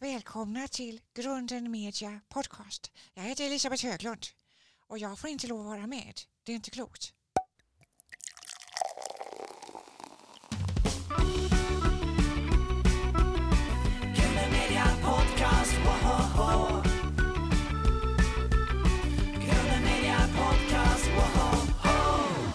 Välkomna till Grunden Media Podcast. Jag heter Elisabeth Höglund och jag får inte lov att vara med. Det är inte klokt. Grunden Media Podcast, wohoho. Grunden Media Podcast, wohoho.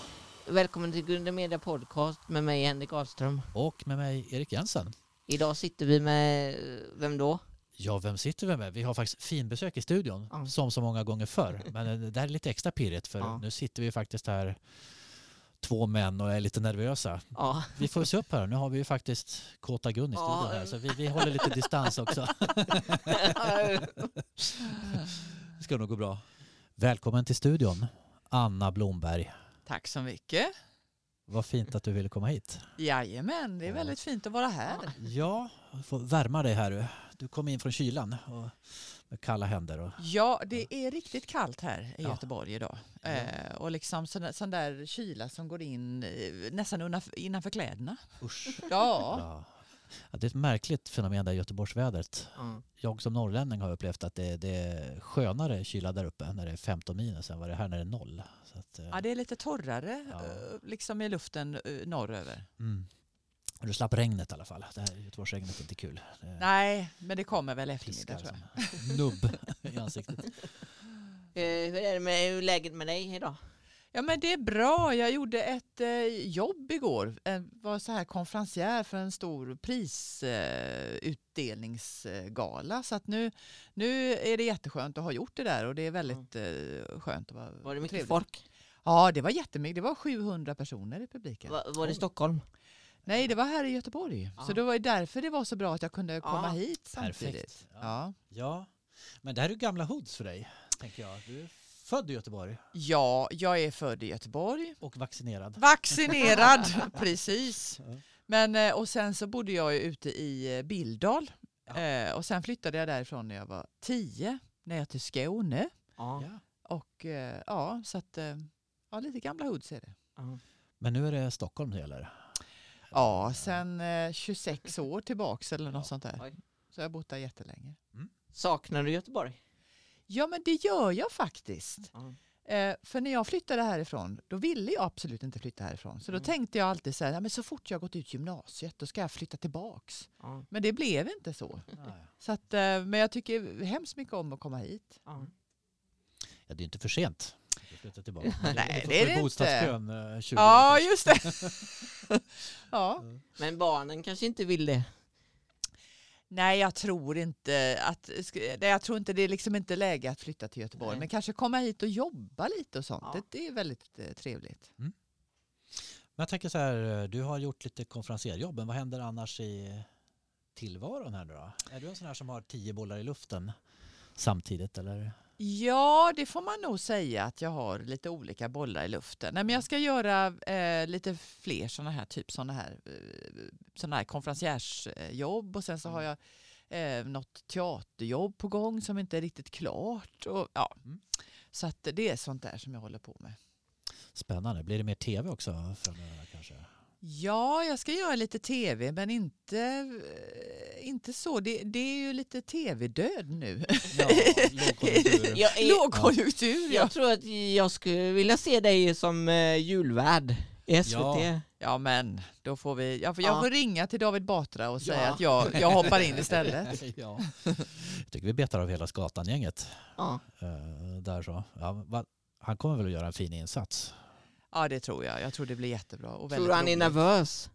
Välkommen till Grunden Media Podcast med mig Henrik Ahlström. Och med mig Erik Jensen. Idag sitter vi med, vem då? Ja, vem sitter vi med? Vi har faktiskt finbesök i studion, Ja. som så många gånger förr. Men eh, det här är lite extra pirrigt för Ja. nu sitter vi faktiskt här två män och är lite nervösa. Ja, Vi får se upp här, nu har vi ju faktiskt Kåta Gun i Ja. studion här, så vi, vi håller lite distans också. Det ska nog gå bra. Välkommen till studion, Anna Blomberg. Tack så mycket. Vad fint att du ville komma hit. Jajamän, det är väldigt fint att vara här. Ja, får värma dig här. du. Du kom in från kylan och med kalla händer. Och, Ja, det är riktigt kallt här i Ja. Göteborg idag. Ja. Eh, och liksom sån sån där kyla som går in eh, nästan innanför kläderna. usch. Ja. Ja. Ja, det är ett märkligt fenomen där Göteborgsvädret. ja. Jag som norrlänning har upplevt att det, det är skönare kyla där uppe när det är 15 minus än vad det är här när det är noll. Så att, eh, ja, det är lite torrare Ja. eh, liksom i luften eh, norröver. mm. Du slapp regnet i alla fall. Det här Göteborgsregnet är inte kul. Det Nej, men det kommer väl eftermiddag tror jag. nubb i ansiktet. Hur är det med hur är läget med dig idag? Ja men det är bra. Jag gjorde ett eh, jobb igår. Jag var så här konferencier för en stor prisutdelningsgala. så att nu, nu är det jätteskönt att ha gjort det där och det är väldigt eh, skönt att vara Var det mycket trevligt. folk? Ja det var jättemycket. Det var 700 personer i publiken. Va, var det i Stockholm? Nej det var här i Göteborg. Ja. Så det var därför det var så bra att jag kunde komma Ja. hit samtidigt. Perfekt. Ja. Ja. Ja, men det här är gamla hoods för dig, tänker jag. Du är född i Göteborg ja, jag är född i Göteborg. och vaccinerad. Vaccinerad, precis. Men, eh, och sen så bodde jag ju ute i eh, Bildal. Ja. Eh, och sen flyttade jag därifrån när jag var tio, ner till Skåne. Ja. Och eh, ja, så att, ja, lite gamla hoods är det. ja. Men nu är det Stockholm det gäller. Ja, sen eh, 26 år tillbaks eller något Ja. sånt där. Så jag har bott där jättelänge. Saknar du Göteborg? Ja, men det gör jag faktiskt. Ja. Eh, för när jag flyttade härifrån, då ville jag absolut inte flytta härifrån. Så då Mm. tänkte jag alltid så här, ja, men så fort jag gått ut gymnasiet, då ska jag flytta tillbaks. Ja. Men det blev inte så. Så att, eh, men jag tycker hemskt mycket om att komma hit. Ja. Ja, det är inte för sent att flytta tillbaka. Nej, det är det inte. bostadskön, eh, 20 Ja, just det. ja. Men barnen kanske inte vill det? Nej, jag tror inte att jag tror inte det är liksom inte läge att flytta till Göteborg. Nej. Men kanske komma hit och jobba lite och sånt. Ja. Det, det är väldigt eh, trevligt. Men jag tänker så här, du har gjort lite konferencierjobb, men vad händer annars i tillvaron här nu då? Är du en sån här som har tio bollar i luften samtidigt eller? Ja, det får man nog säga att jag har lite olika bollar i luften. Nej, men jag ska göra eh, lite fler sådana här, typ sådana här, eh, såna här konferenciersjobb och sen så har jag eh, något teaterjobb på gång som inte är riktigt klart. Och, ja. Mm. Så att det är sånt där som jag håller på med. Spännande. Blir det mer tv också framöver kanske? Ja, jag ska göra lite tv, men inte, eh, inte så. Det, det är ju lite tv-död nu. Ja, lågkonjunktur. Jag, är- Lågkonjunktur, ja. jag tror att jag skulle vilja se dig som eh, julvärd i SVT. Ja. Ja, men då får vi... Jag får, jag Ja. får ringa till David Batra och säga Ja. att jag, jag hoppar in istället. ja. Jag tycker vi betar av hela Skatan-gänget. Ja. eh, där så. Ja, va- han kommer väl att göra en fin insats. Ja, det tror jag. Jag tror det blir jättebra. Och Tror du han är nervös?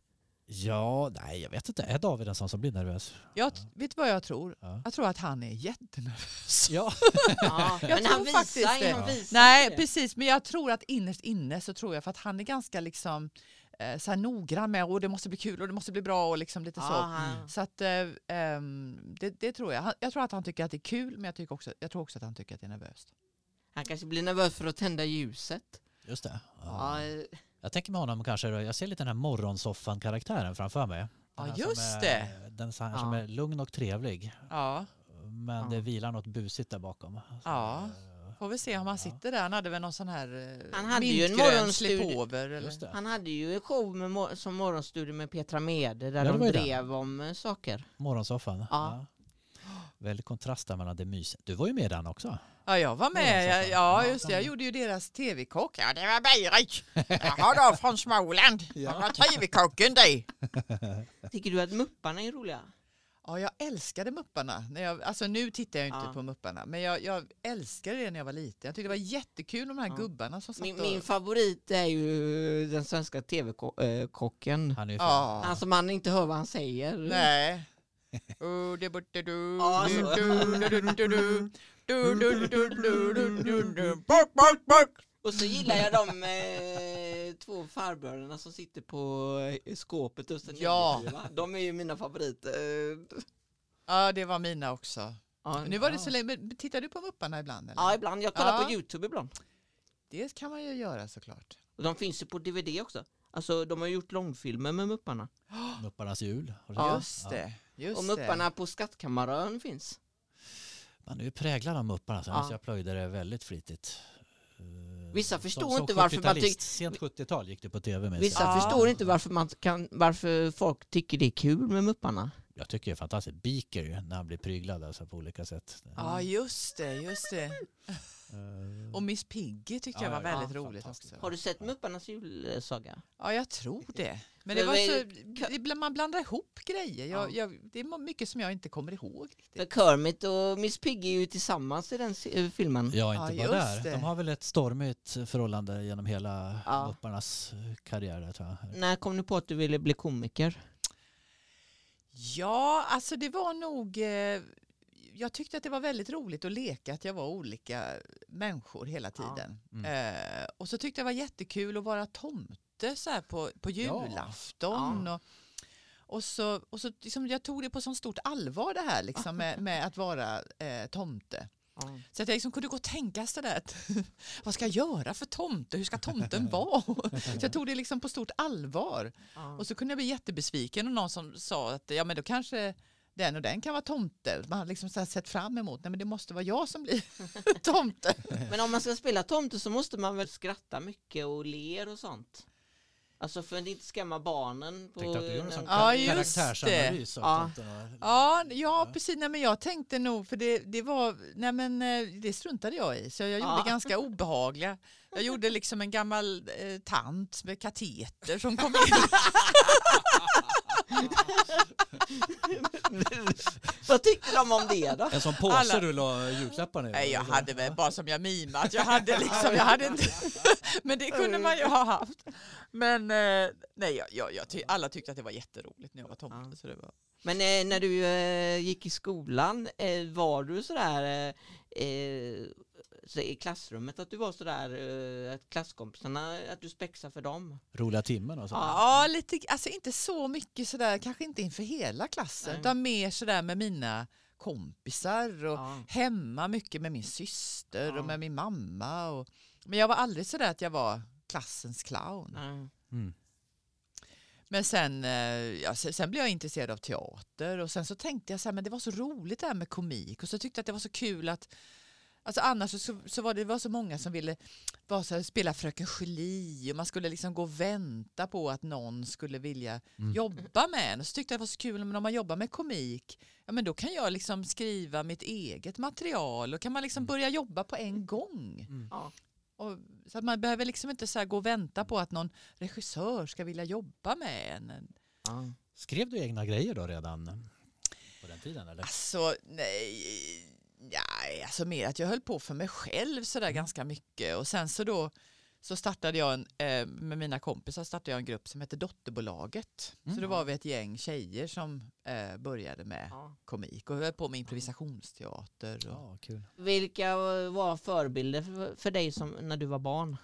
Ja, nej jag vet inte. Är David en sån som blir nervös? Jag, vet du vad jag tror? Ja. Jag tror att han är jättenervös. Ja. Ja. Jag Men tror han visar, faktiskt det. han visar Nej, det. precis. Men jag tror att innerst inne så tror jag för att han är ganska liksom eh, så här noggrann med och det måste bli kul och det måste bli bra och liksom lite Ja, så. han- Så att, eh, ehm, det, det tror jag. Jag tror att han tycker att det är kul men jag, tycker också, jag tror också att han tycker att det är nervöst. Han kanske blir nervös för att tända ljuset. Just det. Ja. Ja, Jag tänker med honom kanske, jag ser lite den här morgonsoffan-karaktären framför mig. Den Ja, just är, det. Den så här som Ja. är lugn och trevlig. Ja, Men Ja. det vilar något busigt där bakom. Så, Ja. får vi se om han sitter där. Han hade väl någon sån här eh, Han hade ju en morgonstudio. Han hade ju en show med som morgonstudio med Petra Mede där Ja, de drev om eh, saker. Morgonsoffan. Ja. Väldigt kontrast där mellan det mys. Du var ju med den också. Ja, jag var Ja, med. så Ja, ja Ja, just det. Jag gjorde ju deras tv-kock. Ja, det var Berit. Jaha då, från Småland. Det var tv-kocken det. Tycker du att Mupparna är roliga? Ja, jag älskade Mupparna. När jag, alltså nu tittar jag inte Ja. på Mupparna, men jag, jag älskade det när jag var liten. Jag tyckte det var jättekul med de här Ja. gubbarna som satt Min, och... min favorit är ju den svenska tv-kocken. Han är Ja. Alltså man inte hör vad han säger. Nej. Oh, det borde du. Och så gillar jag de eh, två farbröderna som sitter på eh, skåpet hos den Ja. De är ju mina favoriter. Ja, det var mina också. Ja, Nu var det så länge, men tittar du på Mupparna ibland? Eller? ja ibland. Jag kollar Ja. på Youtube ibland. Det kan man ju göra såklart. Och de finns ju på DVD också. Alltså de har gjort långfilmer med Mupparna. Mupparnas jul. Har du Ja. sett? Just det. Just Och Mupparna på Skattkammarön finns. Man är ju präglad av Mupparna, så Ja. jag plöjde det väldigt flitigt. Eh, Vissa förstår som, som inte varför man 70-talist. tyck- Sent 70-tal gick det på tv med. Vissa Ja. förstår inte varför, man kan, varför folk tycker det är kul med Mupparna. Jag tycker det är fantastiskt. Beaker ju, när han blir pryglad alltså, på olika sätt. Ja, just det. Just det. Eh, Och Miss Piggy tyckte Ja, jag var ja, väldigt ja, roligt också. Har du sett Mupparnas julsaga? Ja, jag tror det. Men det var så, det, man blandar ihop grejer. Jag, Ja. jag, det är mycket som jag inte kommer ihåg. För Riktigt. Kermit och Miss Piggy är ju tillsammans i den eh, filmen. Ja, inte Ja, bara där. det. De har väl ett stormigt förhållande genom hela Ja. Mupparnas eh, karriär tror jag. När kom du på att du ville bli komiker? Ja, alltså det var nog... Eh, jag tyckte att det var väldigt roligt att leka att jag var olika människor hela Ja. tiden. Mm. Eh, och så tyckte jag det var jättekul att vara tomte så här på, på julafton. Och, och så, och så liksom, jag tog det på så stort allvar det här liksom, med, med att vara eh, tomte. Ja. Så att jag liksom kunde gå och tänka sådär, att, vad ska jag göra för tomte? Hur ska tomten vara? Så jag tog det liksom på stort allvar. Ja. Och så kunde jag bli jättebesviken och någon som sa att ja, men då kanske den och den kan vara tomte. Man har liksom så här sett fram emot, nej men det måste vara jag som blir tomte. Men om man ska spela tomte så måste man väl skratta mycket och ler och sånt? Alltså för att inte skrämma barnen. På Tänkte att du en sån Ja, karaktärsanalys Ja. Ja, ja precis. Nej, men jag tänkte nog, för det, det var, nej men eh, det struntade jag i. Så jag gjorde Ja. ganska obehagliga. Jag gjorde liksom en gammal eh, tant med kateter som kom in. Vad tyckte de om det då? En sån påse Alla- du la julklapparna i? Nej, jag hade väl bara som jag mimat. Jag hade liksom, jag hade inte, men det kunde man ju ha haft. Men eh, nej, jag, jag, jag ty, alla tyckte att det var jätteroligt när jag var tomte. Ja. Så det var. Men eh, när du eh, gick i skolan, eh, var du sådär eh, så i klassrummet att du var sådär, eh, att klasskompisarna, att du spexade för dem? Roliga timmen och så. Ja, lite, alltså inte så mycket sådär, kanske inte inför hela klassen, Nej. utan mer sådär med mina kompisar och Ja. hemma mycket med min syster Ja. och med min mamma. Och, men jag var aldrig sådär att jag var klassens clown. Nej. Mm. Men sen, eh, ja, sen, sen blev jag intresserad av teater och sen så tänkte jag så här, men det var så roligt det här med komik och så tyckte jag att det var så kul att Alltså annars så, så var det, det var så många som ville vara så här, spela Fröken Julie och man skulle liksom gå och vänta på att någon skulle vilja Mm. jobba med en. Och så tyckte jag det var så kul, men om man jobbar med komik, ja men då kan jag liksom skriva mitt eget material och kan man liksom börja jobba på en gång. Mm. Ja. Och, så att man behöver liksom inte så här gå och vänta på att någon regissör ska vilja jobba med en. Ja. Skrev du egna grejer då redan på den tiden? Eller? Alltså nej, nej, alltså mer att jag höll på för mig själv sådär ganska mycket och sen så då så startade jag en, eh, med mina kompisar startade jag en grupp som hette Dotterbolaget. Mm. Så då var vi ett gäng tjejer som eh, började med Ja. komik och höll på med improvisationsteater. Och, Ja, kul. Vilka var förebilder för, för dig som, när du var barn?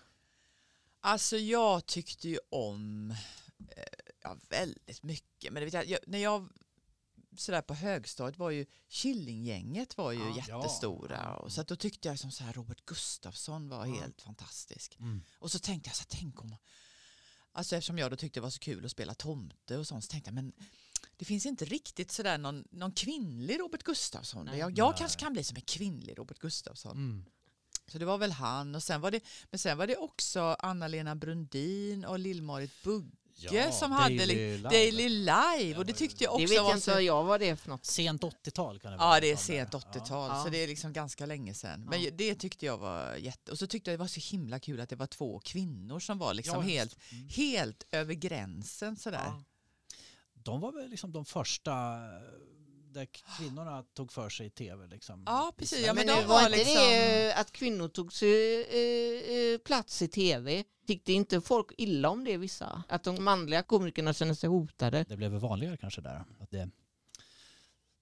Alltså jag tyckte ju om eh, ja, väldigt mycket. Men det vet jag, jag, när jag sådär på högstadiet var ju Killinggänget var ju Ja. jättestora. Och så att då tyckte jag som så här Robert Gustafsson var Ja. helt fantastisk. Mm. Och så tänkte jag så här, tänk om... Alltså eftersom jag då tyckte det var så kul att spela tomte och sånt så tänkte jag men det finns inte riktigt sådär någon, någon kvinnlig Robert Gustafsson. Nej. Jag, jag Nej. kanske kan bli som en kvinnlig Robert Gustafsson. Mm. Så det var väl han och sen var det, men sen var det också Anna-Lena Brundin och Lill-Marit Bugge Ja, som hade Daily li- Live. Daily Live och det var tyckte jag Det också vet var jag inte så... jag vad det för något. Sent 80-tal kan det Ja, vara. det är sent där. 80-tal, Ja. så det är liksom ganska länge sedan. Men Ja. det tyckte jag var jätte... Och så tyckte jag det var så himla kul att det var två kvinnor som var liksom Ja, helt, just. Mm. helt över gränsen sådär. Ja. De var väl liksom de första eh, där kvinnorna tog för sig i tv. Liksom, Ja, precis. Ja, men men de det var var inte liksom- det att kvinnor tog sig eh, eh, plats i tv? Tyckte inte folk illa om det vissa? Att de manliga komikerna kände sig hotade? Det blev väl vanligare kanske där. Att det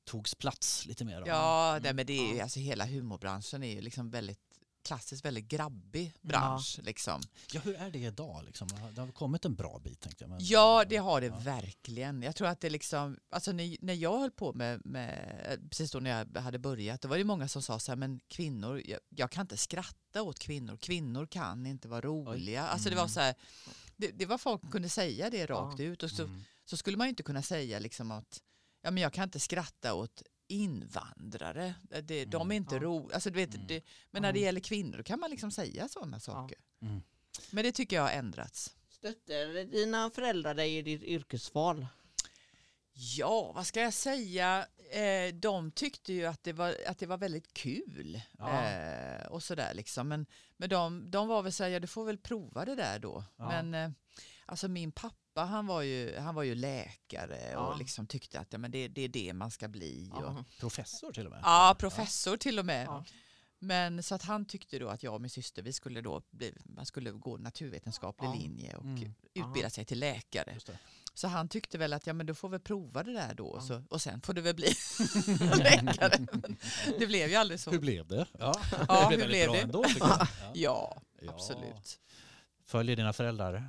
togs plats lite mer. Ja, Mm. nej, men det är ju, alltså hela humorbranschen är ju liksom väldigt klassiskt väldigt grabbig bransch. Liksom. ja, hur är det idag? Liksom? Det har kommit en bra bit tänkte jag. Men, Ja, det har det Ja. verkligen. Jag tror att det liksom, alltså när, när jag höll på med, med, precis då när jag hade börjat, då var det många som sa så här, men kvinnor, jag, jag kan inte skratta åt kvinnor, kvinnor kan inte vara roliga. Alltså det var Mm. så här, det, det var folk som kunde säga det rakt Ja. ut och så, Mm. så skulle man ju inte kunna säga liksom att, ja men jag kan inte skratta åt invandrare, det, de Mm. är inte Ja. roliga. Alltså, du vet, Mm. det, men när det Ja. gäller kvinnor kan man liksom säga sådana saker. Mm. Men det tycker jag har ändrats. Stötte dina föräldrar dig i ditt yrkesval? Ja, vad ska jag säga? Eh, de tyckte ju att det var, att det var väldigt kul. Ja. Eh, och sådär liksom. Men, men de, de var väl så här, ja du får väl prova det där då. Ja. Men eh, alltså min pappa han var ju, han var ju läkare Ja. och liksom tyckte att ja, men det, det är det man ska bli. Och. Professor till och med. ja, professor till och med. Ja. Men så att han tyckte då att jag och min syster, vi skulle då bli, man skulle gå naturvetenskaplig Ja. linje och Mm. utbilda sig till läkare. Just det. Så han tyckte väl att ja, men du får väl prova det där då Ja. så, och sen får du väl bli läkare. Men det blev ju aldrig så. Hur blev det? Ja, Ja, det blev hur väldigt blev bra det? ändå. Ja, Ja. absolut. Följer dina föräldrar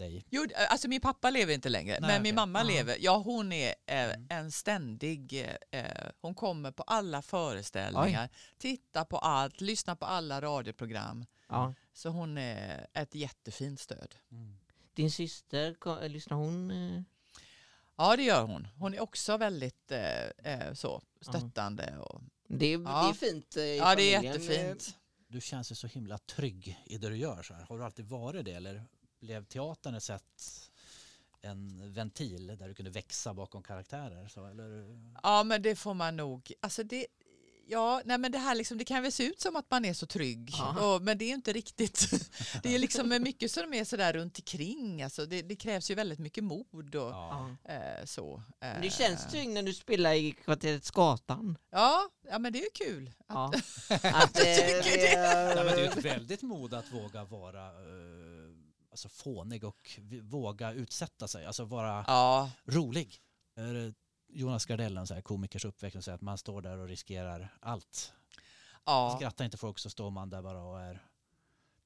dig? Jo, alltså min pappa lever inte längre, Nej, men okej. min mamma Ja. lever. Ja, hon är eh, Mm. en ständig... Eh, hon kommer på alla föreställningar, tittar på allt, lyssnar på alla radioprogram. Ja. Så hon är ett jättefint stöd. Mm. Din syster, lyssnar hon? eh? Ja, det gör hon. Hon är också väldigt eh, eh, så stöttande. Och, Det, är, Ja. det är fint eh, i ja, det är familjen. jättefint. Du känns ju så himla trygg i det du gör. Så här. Har du alltid varit det eller blev teatern ett sätt, en ventil där du kunde växa bakom karaktärer? Så, eller? Ja, men det får man nog. Alltså det, ja, nej, men det här liksom, det kan väl se ut som att man är så trygg, och, men det är inte riktigt. Det är liksom mycket som är sådär runt omkring. Alltså det, det krävs ju väldigt mycket mod och Ja. Eh, så. Det Eh, känns trygg när du spelar i kvarteret Skatan. Ja, ja, men det är ju kul. Ja. Att, eh, tycker det. Nej, men det är ju ett väldigt mod att våga vara eh, alltså fånig och våga utsätta sig, alltså vara Ja, rolig. Jonas Gardell, en så här komikers uppväxt, säger att man står där och riskerar allt. ja. Skrattar inte folk så står man där bara och är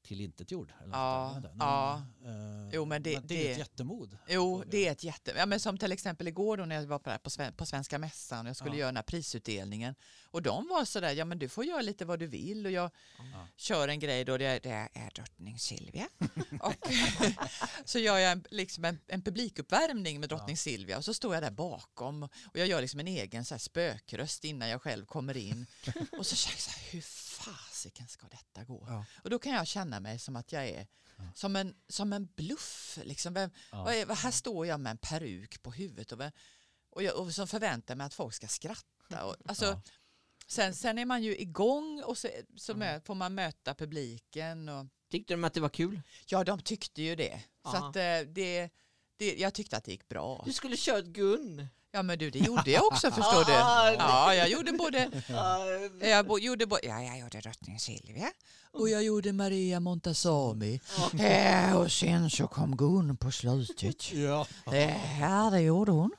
tillintetgjord. Eller Ja, ja. men, eh, Jo, men det- det är ju ett det- jättemod. Jo, det är ett jätte... Ja, men som till exempel igår då när jag var på, på, Sven- på Svenska Mässan och jag skulle Ja. göra den här prisutdelningen. Och de var sådär, ja men du får göra lite vad du vill och jag Ja. kör en grej då det är, det är drottning Silvia. och så gör jag en, liksom en, en publikuppvärmning med drottning Silvia och så står jag där bakom och jag gör liksom en egen så här spökröst innan jag själv kommer in. och så känner jag så här, hur fasiken ska detta gå? Ja. Och då kan jag känna mig som att jag är som, en, som en bluff. Liksom. Vem, Ja. vad är, här står jag med en peruk på huvudet och, vem, och, jag, och som förväntar mig att folk ska skratta. Och, alltså, Ja. sen, sen är man ju igång och så, så mö, får man möta publiken. Och, Tyckte de att det var kul? ja, de tyckte ju det. Så Ja. att, eh, det, det, jag tyckte att det gick bra. Du skulle kört Gun. Ja, men du, det gjorde jag också förstår du. Ah, Ja, jag gjorde både... Ja, Jag bo, gjorde både ja, jag gjorde drottning Silvia och jag gjorde Maria Montazami. Eh, och sen så kom Gun på slutet. Ja. Ja, det gjorde hon.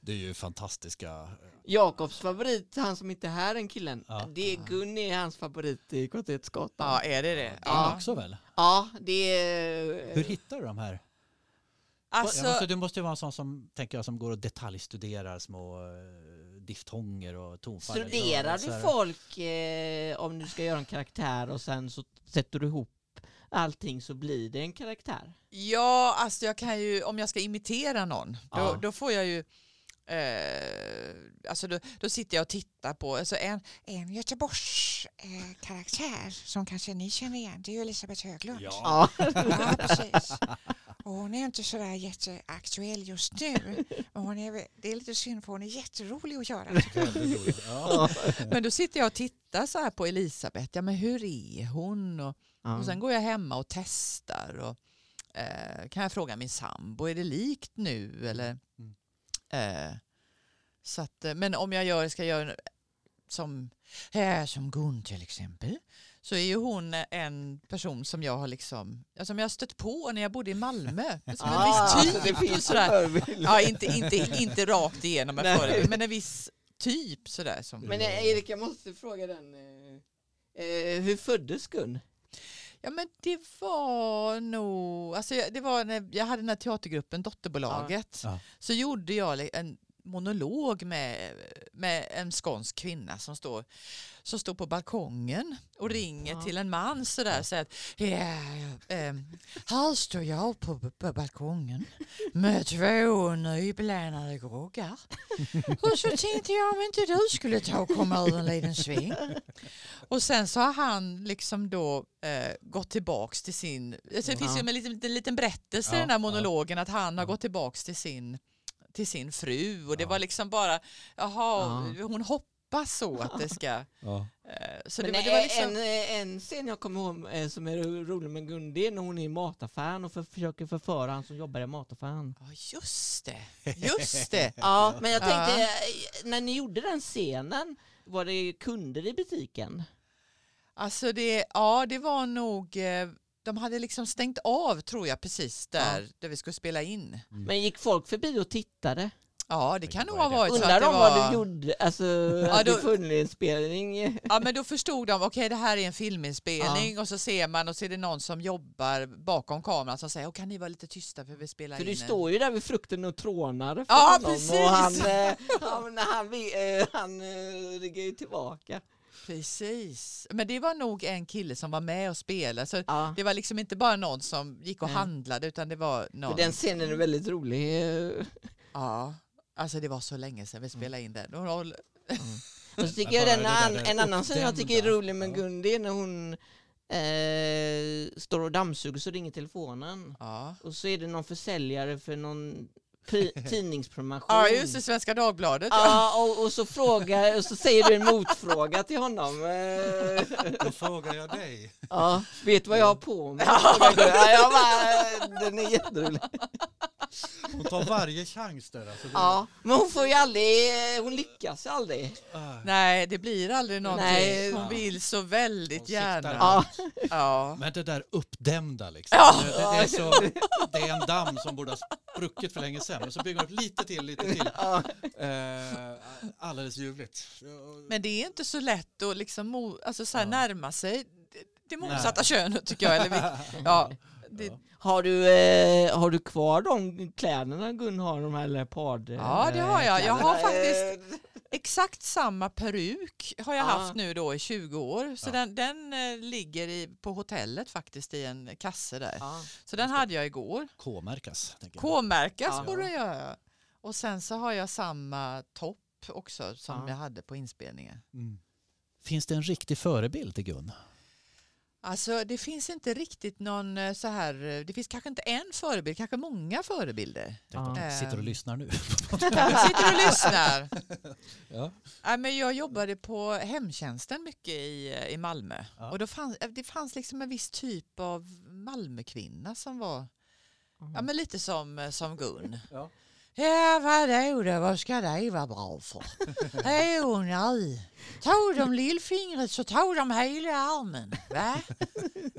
Det är ju fantastiska. Jakobs favorit, han som inte är här, den killen. Ja. Det är Gun är hans favorit i kvarteret Skatan. Ja, är det det? Ja. Ja. också väl? Ja, det är... Hur hittar du de här? Alltså, måste, du måste ju vara en sån som, tänker jag, som går och detaljstuderar små eh, diftonger och tonfall. Studerar du folk eh, om du ska göra en karaktär och sen så sätter du ihop allting så blir det en karaktär? ja, alltså jag kan ju, om jag ska imitera någon, då, Ja. då får jag ju Eh, alltså då, då sitter jag och tittar på alltså en, En Göteborgs eh, karaktär som kanske ni känner igen, det är ju Elisabeth Höglund. Ja. Ja, precis. Och hon är inte sådär jätteaktuell just nu. Men hon är, det är lite synd för hon är jätterolig att göra. Ja. Men då sitter jag och tittar så här på Elisabeth. Ja, men hur är hon? Och, Ja. och sen går jag hemma och testar. Och, eh, kan jag fråga min sambo, är det likt nu? Eller, Mm. eh, så att, eh, men om jag gör, ska göra som, eh, som Gun till exempel så är ju hon en person som jag har liksom, som jag har stött på när jag bodde i Malmö. Som en Ah, viss typ. finns sådär. Ja, inte, inte, inte rakt igenom en förebild, men en viss typ sådär. Som, Men eh, Erik, jag måste fråga den. eh, Eh, hur föddes Gun? Ja men det var nog, alltså jag- det var när jag hade den här teatergruppen Dotterbolaget. Ja. Så gjorde jag en monolog med, med en skånsk kvinna som står, som står på balkongen och ringer Ja. till en man sådär och säger att ja, ehm, här står jag på, på balkongen med två nyblandade groggar. Och så tänkte jag om inte du skulle ta och komma ur en liten sväng. Och sen så har han liksom då eh, gått tillbaks till sin, alltså det finns ju en liten, liten, liten berättelse i Ja, den här monologen att han har gått tillbaks till sin, till sin fru och det Ja. var liksom bara, jaha, hon hoppas så att det ska, Ja. eh, så det, Men det var liksom, en, eh, en scen jag kommer ihåg eh, som är ro- rolig med Gun, det är när hon är i mataffären och för, försöker förföra han som jobbar i mataffären. ja just det, just det. Ja, men jag tänkte, Ja. när ni gjorde den scenen, var det kunder i butiken? Alltså det, ja det var nog, eh, de hade liksom stängt av tror jag precis där, där vi skulle spela in. Men gick folk förbi och tittade? Ja det kan nog ha varit så Undrar att det de var... vad du gjorde? Alltså, att då- du funnit en spelning? Ja men då förstod de, okej det här är en filminspelning och så ser man och så är det någon som jobbar bakom kameran som säger, "Åh, kan ni vara lite tysta för vi spelar För in du en-" står ju där vid frukten och trånar för Ja, honom precis. och han, eh, han, han, eh, han eh, ryggar ju tillbaka. Precis. Men det var nog en kille som var med och spelade. Så Ja. det var liksom inte bara någon som gick och Nej. handlade utan det var någon. För den scenen är väldigt rolig. Ja, alltså det var så länge sedan vi spelade in den. Och- och- så tycker jag den, det an, en annan scen jag tycker är rolig med Ja. Gun, det är när hon eh, står och dammsuger så ringer telefonen. Ja. Och så är det någon försäljare för någon tidningspromotion. ja, just det, Svenska Dagbladet. Ja, och, och, så frågar, och så säger du en motfråga till honom. Eh, Då frågar jag dig. Ja, vet du vad jag har på mig? Ja, jag bara, den är jätterolig. Hon tar varje chans där. Alltså, det- Ja, men hon får ju aldrig, hon lyckas ju aldrig. Ah. Nej, det blir aldrig någonting. Nej. Hon vill så väldigt Hon gärna. Ja, Ja. Men det där uppdämda liksom. Ja. Det, det, det, är så, det är en damm som borde ha spruckit för länge sedan. Och så bygger hon upp lite till, lite till. ja. Eh, alldeles ljuvligt. Men det är inte så lätt att liksom mo- alltså så här Ja. närma sig det- motsatta Nej. könet tycker jag. Eller vi, ja, det, Ja. Har du, eh, har du kvar de kläderna Gun har, de här leopard... Ja, det har jag. Jag har faktiskt Eh, exakt samma peruk har jag Ja. haft nu då i 20 år. Så Ja. den, den eh, ligger i, på hotellet faktiskt i en kasse där. Ja. Så den hade jag igår. K-märkas. K-märkas borde jag göra. Och sen så har jag samma topp också som Ja. jag hade på inspelningen. Mm. Finns det en riktig förebild till Gun? Alltså det finns inte riktigt någon eh, så här, eh, det finns kanske inte en förebild, kanske många förebilder. Ja. de sitter och lyssnar nu. Sitter och lyssnar. Ja. Nej, men jag jobbade på hemtjänsten mycket i, i Malmö. Ja. Och då fanns, det fanns liksom en viss typ av Malmökvinna som var ja, men lite som, som Gun. Ja. Ja, vadå då? Vad ska det vara bra för? Jo, nej. Tog de lillfingret så tog de hela armen. Va?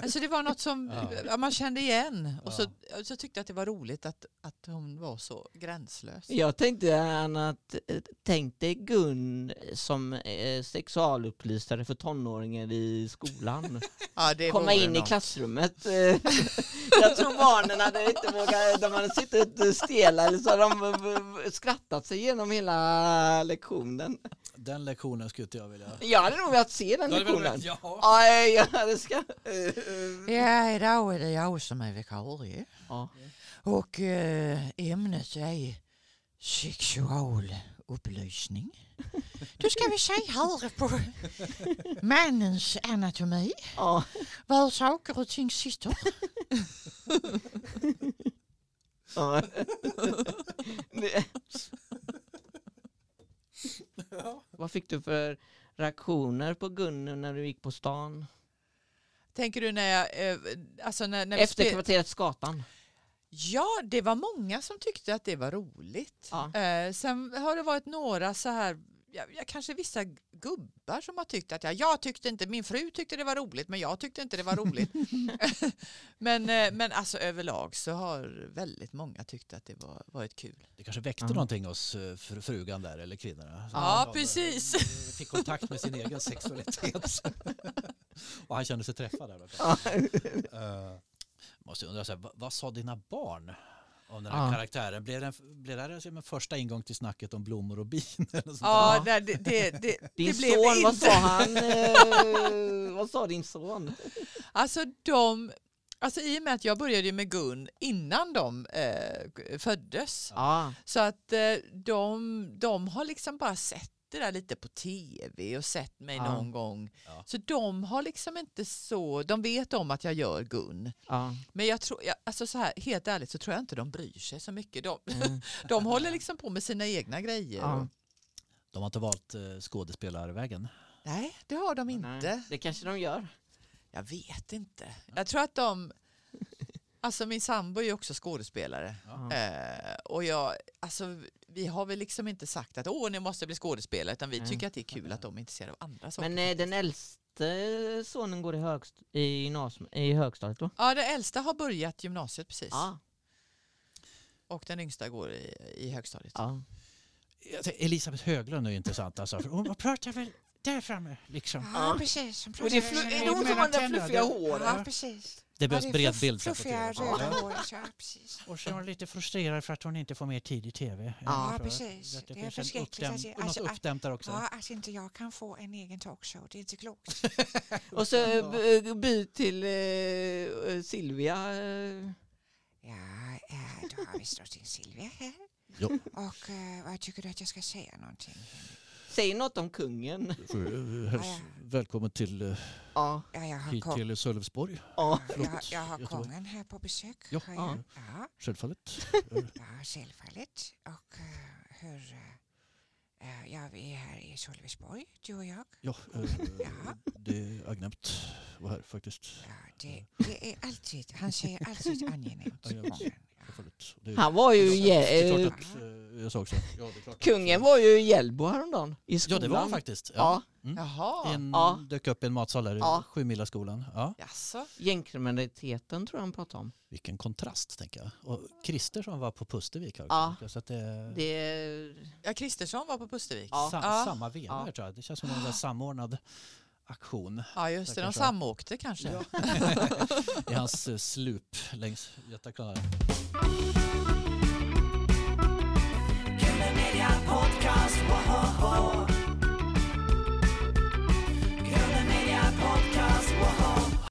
Alltså det var något som Ja. man kände igen. Och så, så tyckte jag att det var roligt att, att hon var så gränslös. Jag tänkte Anna, att eh, tänk dig Gun som eh, sexualupplysare för tonåringar i skolan. Ja, det Komma in i något. klassrummet. Eh, Jag tror barnen hade inte vågat, de hade suttit stela eller så hade de skrattat sig igenom hela lektionen. Den lektionen skulle inte jag vilja... Jag hade nog velat se den lektionen. ja. Aj, ja, det ska... Ja, idag är det jag som är vikarie. Ja. Och eh, ämnet är sexualupplysning. Då ska vi se här på mannens anatomi, Ja. var saker och ting sitter. Ja. Vad fick du för reaktioner på Gun när du gick på stan? Tänker du när jag... Eh, alltså när, när Efter kvarteret Skatan? Ja, det var många som tyckte att det var roligt. Ja. Eh, sen har det varit några så här, ja, ja, kanske vissa gubbar som har tyckt att ja, jag tyckte inte, min fru tyckte det var roligt men jag tyckte inte det var roligt. men, eh, men alltså överlag så har väldigt många tyckt att det var varit kul. Det kanske väckte Ja. någonting hos eh, fru- frugan där eller kvinnorna. Så Ja, precis. eh, Fick kontakt med sin egen sexualitet. Och han kände sig träffad där. Uh, måste undra, så här, vad, vad sa dina barn om den här Ja. karaktären? Blev det, en- blev det här som en första ingång till snacket om blommor och bin? Ja, det, det, det, det, Din det blev son, det vad inte. sa han? Eh, vad sa din son? Alltså de, alltså i och med att jag började med Gun innan de eh, föddes Ja. så att eh, de, de har liksom bara sett det där lite på tv och sett mig Ja. någon gång. Ja. Så de har liksom inte så, de vet om att jag gör Gun. ja. Men jag tror, jag, alltså så här, helt ärligt så tror jag inte de bryr sig så mycket. De, Mm. de håller liksom på med sina egna grejer. De har inte valt eh, skådespelarvägen. nej, det har de Nej, inte. Det kanske de gör. Jag vet inte. Jag tror att de... Alltså min sambo är ju också skådespelare. Ja. Eh, och jag, alltså, vi har väl liksom inte sagt att åh, ni måste bli skådespelare utan vi tycker att det är kul att de är intresserade av andra saker. Men eh, den äldste sonen går i, högst, i, gymnasium, i högstadiet då? Ja, den äldsta har börjat gymnasiet precis. Ja. Och den yngsta går i, i högstadiet. ja. Elisabeth Höglund är ju intressant. Alltså, för hon pratar väl där framme liksom. Ja, Ja. precis. Hon Och det är, är det hon som har det fluffiga Ja, håret? precis. Det behövs ja, bred fluff- bild. så här på Fluffiga TV. röda Ja. håret, ja precis. Och så är hon lite frustrerad för att hon inte får mer tid i tv. Ja, precis. att Det Det är förskräckligt att uppdäm- se- något alltså, att- uppdämt där också. Ja, att inte jag kan få en egen talkshow, det är inte klokt. Och så eh, b- by till eh, Silvia. eh. Ja, eh, då har vi drottning Silvia här. Jo. Och eh, vad tycker du att jag ska säga någonting? Säg något om kungen. Häls-. Välkommen till, eh, Ja. Ja, jag har, hit till Sölvesborg. ja. jag, jag har Göteborg. kungen här på besök. Ja. Ja. Ja, Självfallet. ja, självfallet. Och eh, hur... eh, ja, vi är här i Sölvesborg, du och jag. Ja, Ja. det är angenämt att vara här faktiskt. Ja, det, det är alltid, han säger alltid angenämt. Ja. Ja. Det, Han var ju i det eh, jag också. Ja, det är klart. Kungen var ju i Hjällbo häromdagen. I Ja, skolan. det var han faktiskt. Ja. Mm. Jaha, En, Ja. Dök upp i en matsal där i Ja. Sjumilaskolan. Ja. jaså? Gängkriminaliteten tror jag han pratade om. Vilken kontrast tänker jag. Och Christer som var på Pustervik också. Ja. Så att det, Det, Ja, Kristersson var på Pustervik. Ja. Sam, Ja. Samma veva Ja. tror jag. Det känns som en samordnad aktion Ja, just det. De samåkte kanske. i hans eh, slup längs Göta kanal.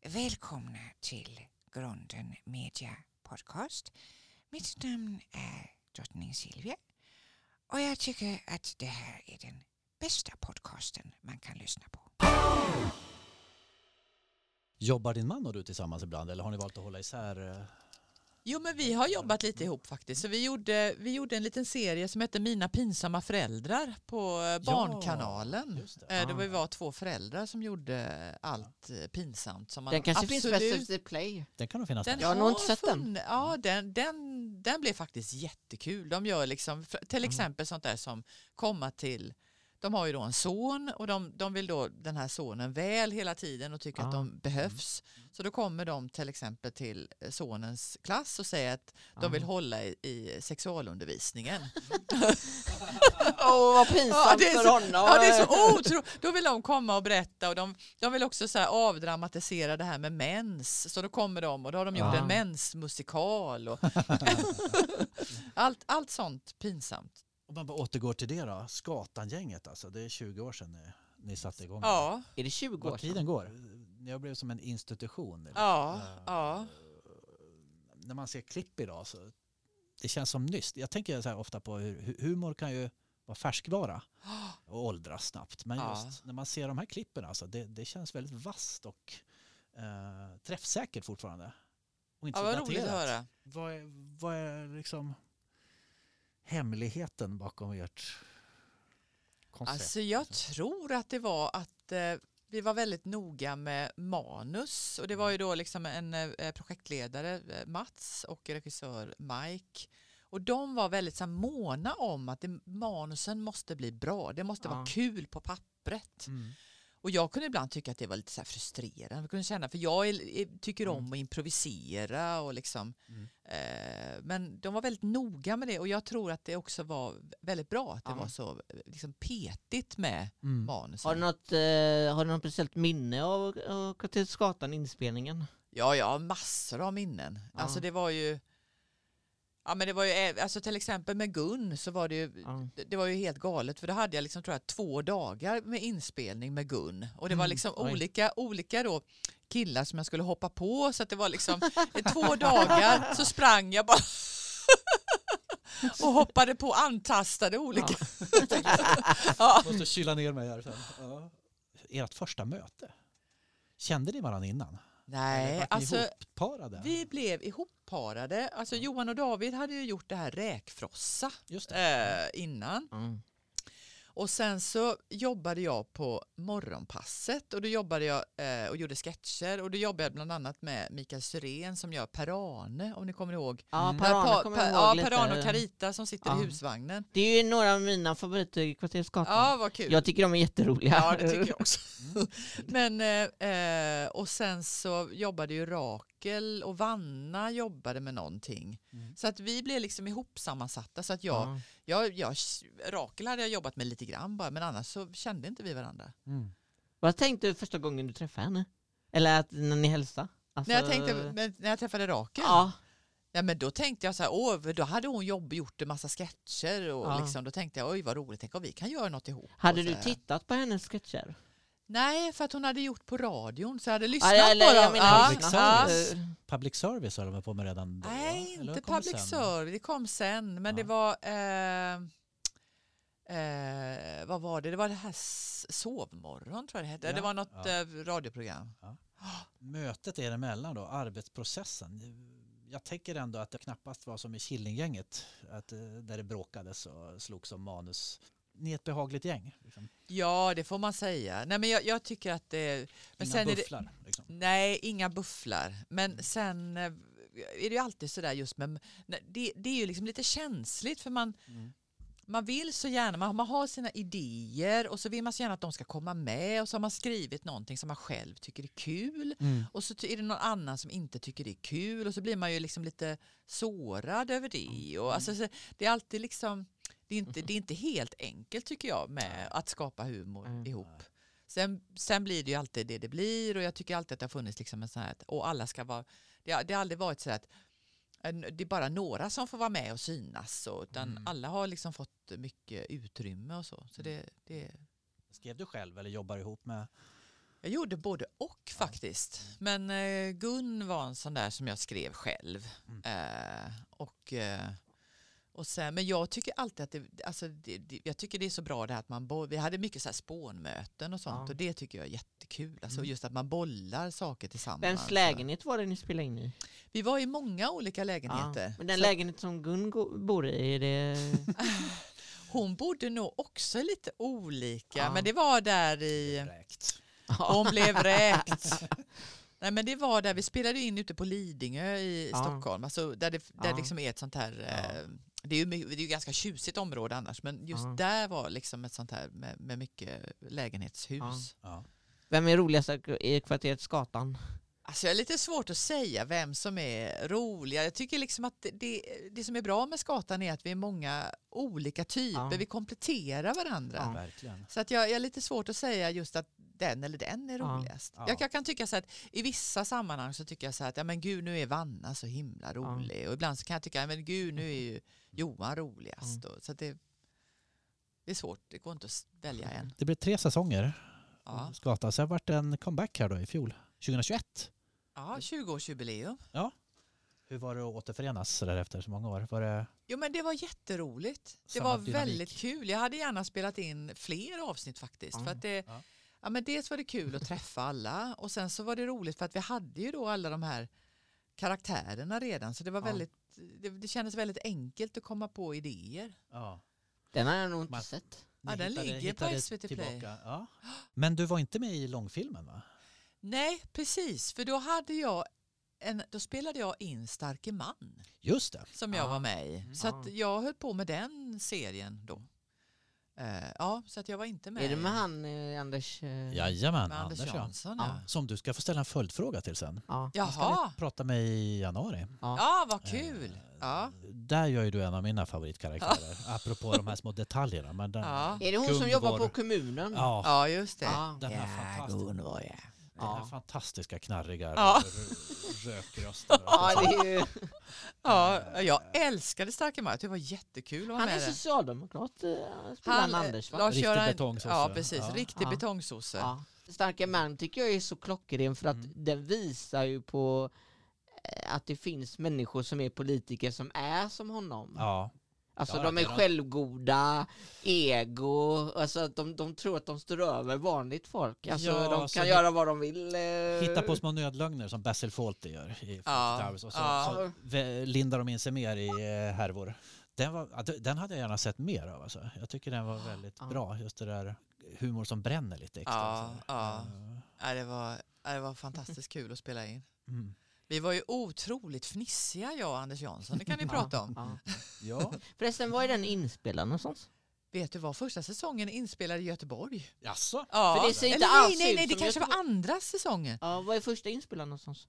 Välkomna till Grunden Media Podcast. Mitt namn är drottning Silvia och jag tycker att det här är den bästa podcasten man kan lyssna på. Jobbar din man och du tillsammans ibland eller har ni valt att hålla isär? eh? Jo, men vi har jobbat lite ihop faktiskt. Så vi, gjorde, vi gjorde en liten serie som hette Mina pinsamma föräldrar på eh, Barnkanalen. just det. Eh, Det Ah. var, två föräldrar som gjorde allt pinsamt. Som man den kanske finns på absolut- SVT Play. Den kan nog finnas Den där. Jag har nog inte sett den. Ja, den, den, den blev faktiskt jättekul. De gör liksom, f- Mm. till exempel sånt där som komma till de har ju då en son och de, de vill då den här sonen väl hela tiden och tycker Ah. att de behövs. Så då kommer de till exempel till eh, sonens klass och säger att de Ah. vill hålla i, i sexualundervisningen. Åh, vad pinsamt Ja, det är för så- honom. Ja, det är så otroligt. Då vill de komma och berätta och de, de vill också så här avdramatisera det här med mens. Så då kommer de och då har de gjort Ja. en mensmusikal. Och allt, allt sånt pinsamt. Om man bara återgår till det då. Skatangänget alltså. Det är 20 år sedan ni, ni satte igång. Ja, Är det 20 år Vad sedan? tiden går. Ni har blivit som en institution. eller? ja, Eh, ja. När man ser klipp idag så det känns som nyss. Jag tänker så här ofta på hur hu- humor kan ju vara färskvara och åldras snabbt. Men Ja. just när man ser de här klippen alltså, det, det känns väldigt vasst och eh, träffsäkert fortfarande. Och inte Ja, vad roligt att höra. Vad är, vad är liksom hemligheten bakom ert koncept? Alltså jag tror att det var att eh, vi var väldigt noga med manus och det var ju då liksom en eh, projektledare, eh, Mats, och regissör Mike. Och de var väldigt så måna om att det, manusen måste bli bra, det måste vara Ja. kul på pappret. Mm. Och jag kunde ibland tycka att det var lite så här frustrerande. Jag kunde känna, för jag är, tycker om Mm. att improvisera och liksom. Mm. Eh, men de var väldigt noga med det och jag tror att det också var väldigt bra att det Ja. var så liksom, petigt med Mm. manusen. Har du något, eh, har du något speciellt minne av, av Kvarteret Skatan inspelningen? Ja, ja, massor av minnen. Ja. Alltså det var ju... Ja, men det var ju, alltså till exempel med Gun så var det ju, Ja. det- var ju helt galet för då hade jag liksom tror jag två dagar med inspelning med Gun och det var Mm, liksom oj. olika, olika då killar som jag skulle hoppa på så att det var liksom två dagar så sprang jag bara och hoppade på antastade olika. Ja. Måste kyla ner mig här sen. Ja. Ert första möte, kände ni varandra innan? Nej, alltså ihopparade? vi blev ihopparade. Alltså Johan och David hade ju gjort det här räkfrossa Just det. eh, innan. Mm. Och sen så jobbade jag på morgonpasset och då jobbade jag eh, och gjorde sketcher och då jobbade jag bland annat med Mikael Syrén som gör Per-Arne om ni kommer ihåg. Ja, Mm. Per-Arne Pa- kommer Pa- jag ihåg ja, lite. Och Carita som sitter Ja. i husvagnen. Det är ju några av mina favoriter i Kvarteret Skatan. Ja, vad kul. Jag tycker de är jätteroliga. Ja, det tycker jag också. Men, eh, eh, och sen så jobbade ju Rakel och Vanna jobbade med någonting. Mm. Så att vi blev liksom ihopsammansatta. Så att jag, Ja. jag, jag, Rakel hade jag jobbat med lite grann bara, men annars så kände inte vi varandra. Mm. Vad tänkte du första gången du träffade henne? Eller att, när ni hälsade? Alltså, När, jag tänkte, när jag träffade Rakel, Ja, ja, men då tänkte jag så här, åh, då hade hon jobb, gjort en massa sketcher och Ja. liksom, då tänkte jag, oj vad roligt, tänk om vi kan göra något ihop. hade du tittat på hennes sketcher? Nej, för att hon hade gjort på radion, så jag hade lyssnat Ja, eller på dem. Ja, public ja. service. Eh, Public service har de på med redan då? Nej, eller inte public sen? service. Det kom sen. Men Ja. det var... Eh, eh, vad var det? Det var det här Sovmorgon, tror jag det hette. Ja, Det var något ja. eh, radioprogram. Mötet er emellan då, arbetsprocessen. Jag tänker ändå att det knappast var som i Killinggänget, att, eh, där det bråkades och slogs om manus. Ni är ett behagligt gäng. Liksom. Ja, det får man säga. Nej, men jag, jag tycker att det... Men Inga är det, bufflar. Liksom. nej, inga bufflar. Men sen eh, är det ju alltid sådär just med... Det, det är ju liksom lite känsligt för man, Mm. man vill så gärna, man, man har sina idéer och så vill man så gärna att de ska komma med och så har man skrivit någonting som man själv tycker är kul Mm. och så är det någon annan som inte tycker det är kul och så blir man ju liksom lite sårad över det. Och alltså, så det är alltid liksom, det är, inte, det är inte helt enkelt tycker jag med att skapa humor Mm. ihop. Sen, sen blir det ju alltid det det blir och jag tycker alltid att det har funnits liksom en sån här, och alla ska vara, det har, det har aldrig varit så att det är bara några som får vara med och synas och, utan Mm. alla har liksom fått mycket utrymme och så. så det, det, Skrev du själv eller jobbar ihop med? jag gjorde både och faktiskt. Men eh, Gun var en sån där som jag skrev själv. Mm. Eh, och, eh, och sen, men jag tycker alltid att det, alltså det, det, jag tycker det är så bra det här att man, bo- vi hade mycket så här spånmöten och sånt Ja. och det tycker jag är jättekul. Alltså Mm. just att man bollar saker tillsammans. Vems lägenhet var det ni spelade in i? Vi var i många olika lägenheter. Ja. Men den Så lägenhet som Gun bor i, är det... hon bodde nog också lite olika, Ja. men det var där i... Hon blev räkt. Nej, men det var där vi spelade in ute på Lidingö i Ja. Stockholm. Alltså där det där Ja. liksom är ett sånt här... Ja. Det är ju det är ju ganska tjusigt område annars men just Ja. där var liksom ett sånt här med, med mycket lägenhetshus. Ja. Ja. Vem är roligast i Kvarteret Skatan? Alltså jag är lite svårt att säga vem som är roligare. Jag tycker liksom att det, det, det som är bra med Skatan är att vi är många olika typer. Ja. Vi kompletterar varandra. Ja. Verkligen. Så att jag, jag är lite svårt att säga just att den eller den är Ja. roligast. Ja. Jag, jag kan tycka så att i vissa sammanhang så tycker jag så att ja men gud nu är Vanna så himla rolig och ibland så kan jag tycka ja, men gud nu är ju Johan roligast. Och, så att det, det är svårt, det går inte att välja en. Det blev tre säsonger. Ja, Skata. Sen vart det en comeback här då i fjol, 2021. ja 20-årsjubileum. Hur var det att återförenas så där efter så många år? Var det... Jo men det var jätteroligt. Det Samma var dynamik. väldigt kul. Jag hade gärna spelat in fler avsnitt faktiskt. Ja. För att det, Ja. Ja. men dels var det kul att träffa alla och sen så var det roligt för att vi hade ju då alla de här karaktärerna redan så det var Ja. väldigt det, det kändes väldigt enkelt att komma på idéer. Ja. Den har jag nog inte Man- sett. Ja, den hittade- ligger på SVT Play. Ja. Men du var inte med i långfilmen va? Nej, precis, för då hade jag en, då spelade jag in Starke man Just det. som jag Ja. var med i. Så jag höll på med den serien då. Eh, ja, så att jag var inte med. Är det med han eh, Anders? Eh, Jajamän, med Anders, Anders ja. Jansson? Ja. Ja. Som du ska få ställa en följdfråga till sen. Ja. Ska Jaha, vi prata med i januari. ja vad kul. Eh, Ja. Där gör ju du en av mina favoritkaraktärer. Apropå de här små detaljerna. Men den, Ja. Är det hon som Gunvor. jobbar på kommunen? ja, ja, just det. Ja. den här, fantastiska, Gunvor, ja. Den här Ja. fantastiska knarriga Ja. rökrösten. Ja, det är ju, Ja, jag älskade Starke man. Det var jättekul att vara han med är där. socialdemokrat, eh, spelar han, Anders va? Lars Riktig betongsosse. Ja, precis. Ja. Riktig Ja. betongsosse. Ja. Starka man tycker jag är så klockren för att Mm. den visar ju på eh, att det finns människor som är politiker som är som honom. Ja, Alltså Ja, de är självgoda, ego, alltså de, de tror att de står över vanligt folk. Alltså Ja, de så kan göra vad de vill. eh, hitta på små nödlögner som Basil Fawlty gör i Ja, Towers och så, ja. så lindar de in sig mer i eh, härvor. Den, var, den hade jag gärna sett mer av. Alltså. Jag tycker den var väldigt Ja. bra. Just det där humor som bränner lite extra. Ja, så. ja. Eh, Ja, det, var, det var fantastiskt kul att spela in. Mm. Vi var ju otroligt fnissiga jag och Anders Jansson, det kan ni prata om. Ja. Ja, Förresten, var är den inspelad någonstans? Vet du vad, första säsongen inspelad i Göteborg. jaså? Ja. För det ser inte Eller alls nej, nej, nej, det kanske var Göteborg. andra säsongen. Ja, var är första inspelad någonstans?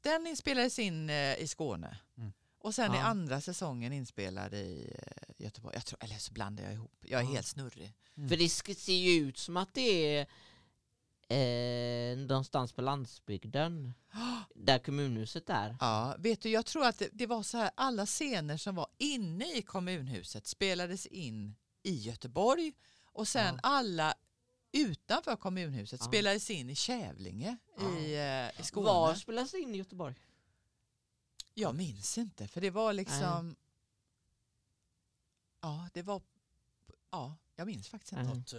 Den inspelades in eh, i Skåne. Mm. Och sen är Ja. andra säsongen inspelad i eh, Göteborg. Jag tror, eller så blandar jag ihop. Jag är Ja. helt snurrig. Mm. För det ser ju ut som att det är eh, någonstans på landsbygden. Där kommunhuset är. Ja, vet du, jag tror att det, det var så här, alla scener som var inne i kommunhuset spelades in i Göteborg och sen Ja. alla utanför kommunhuset Ja. spelades in i Kävlinge Ja. i, eh, i Skåne. Var spelas det in i Göteborg? Jag minns inte, för det var liksom... Ja, det var... Ja, jag minns faktiskt inte. Något, eh,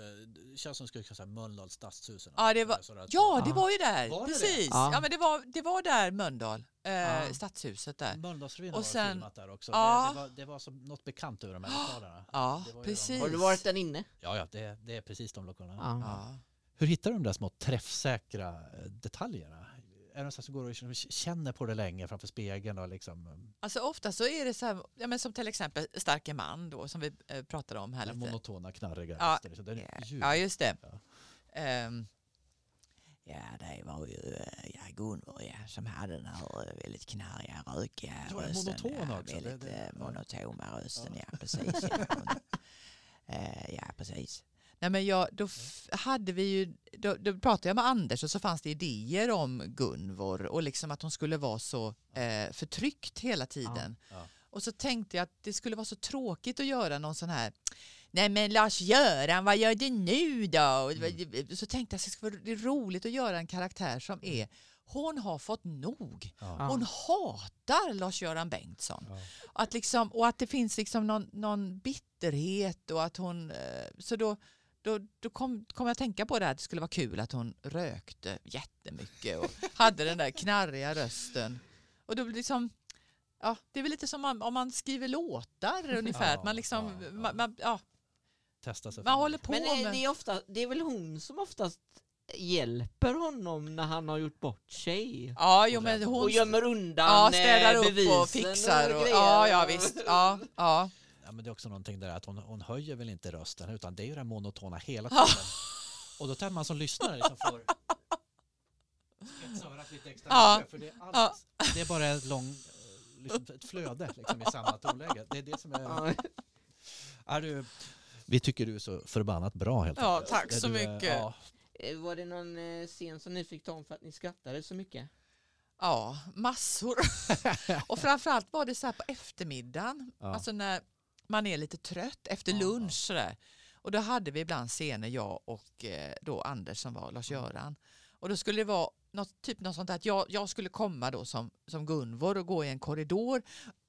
det känns som det skulle kunna säga Mölndals stadshus. Ja, det var- Ja, det var ju där. Var det det? Precis. Ja. Ja. men det var, det var där Mölndal, eh, Ja. stadshuset där. Mölndalsrevyn Och har sen- filmat där också. Ja. Det, det, var, det var som något bekant över de här lokalerna. Ja, de- precis. Har du varit där inne? Ja, ja det, det är precis de lokalerna. Ja. Ja. Hur hittar du de där små träffsäkra eh, detaljerna? Är det så du går och känner på det länge framför spegeln? Och liksom, Alltså ofta så är det så här, ja, men som till exempel Starke man då som vi eh, pratade om här den lite. monotona, knarriga Ja. röster. liksom. Det är Ja, ljud. Ja, just det. Ja. Ehm, Ja, det var ju eh, ja, Gunvor ja, som hade den här eh, väldigt knarriga, rökiga var rösten. monoton ja, också, Väldigt det- det- ja. monotona rösten, ja, precis. Ja, ja precis. Nej men jag, då f- hade vi ju, då, då pratade jag med Anders och så fanns det idéer om Gunvor och liksom att hon skulle vara så eh, förtryckt hela tiden. Ja. Och så tänkte jag att det skulle vara så tråkigt att göra någon sån här Nej men Lars-Göran, vad gör du nu då? Mm. Så tänkte jag att det skulle vara roligt att göra en karaktär som är hon har fått nog. Ja. Hon hatar Lars-Göran Bengtsson. Ja. Att liksom, och att det finns liksom någon, någon bitterhet och att hon... eh, Så då, då, då kom, kom jag att tänka på det här att det skulle vara kul att hon rökte jättemycket och hade den där knarriga rösten. Och då blir det liksom... Ja, det är väl lite som man, om man skriver låtar ungefär. Ja, att man liksom... ja, ja. Man, man, ja, Testa sig man fram. håller på Men eh, med... det är, ofta, det är väl hon som oftast hjälper honom när han har gjort bort sig? Ja, jo, men hon... Och gömmer undan Ja, städar eh, upp bevisen och fixar. Och, grejer. ja, ja, visst. Ja, ja. Ja, men det är också någonting där att hon, hon höjer väl inte rösten utan det är ju den monotona hela tiden. Och då tar man som lyssnare liksom får spetsa örat lite extra Ja. för det är, allt, det är bara ett, lång, liksom ett flöde liksom, i samma tonläge. Det är det som är... Är du, vi tycker du är så förbannat bra helt Ja, enkelt. tack så du mycket. Ja, Eh, Var det någon eh, scen som ni fick ta om för att ni skrattade så mycket? Ja, massor. och framförallt var det så här på eftermiddagen, Ja. alltså när man är lite trött efter Ja, lunch sådär. Och då hade vi ibland scener, jag och eh, då Anders som var Lars-Göran. Och då skulle det vara något, typ något sånt där att jag, jag skulle komma då som, som Gunvor och gå i en korridor,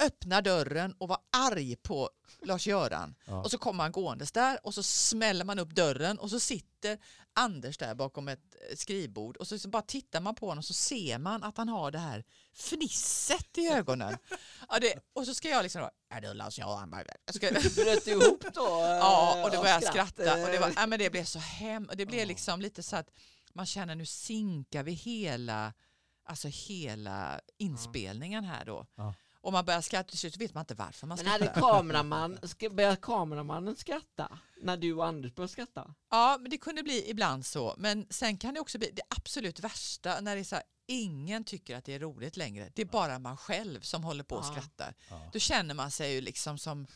öppna dörren och vara arg på Lars-Göran. Ja. Och så kommer han gåendes där och så smäller man upp dörren och så sitter Anders där bakom ett eh, skrivbord och så, så bara tittar man på honom och så ser man att han har det här fnisset i ögonen. Ja, det, och så ska jag liksom, då, är det Lars-Göran? Jag ska, Bröt du ihop då? Ja, och då av började jag skratt? skratta. Och det, var, ja, men det blev så hem, och det blev liksom lite så att man känner nu sinkar vi hela, alltså hela inspelningen här då. Ja. Och man börjar skratta, till slut vet man inte varför man Men hade skrattar. kameraman, ska, började kameramannen skratta? När du och Anders började skratta? Ja, men det kunde bli ibland så. Men sen kan det också bli det absolut värsta när det är så här, ingen tycker att det är roligt längre. Det är bara man själv som håller på och Ja. skrattar. Ja. Då känner man sig ju liksom som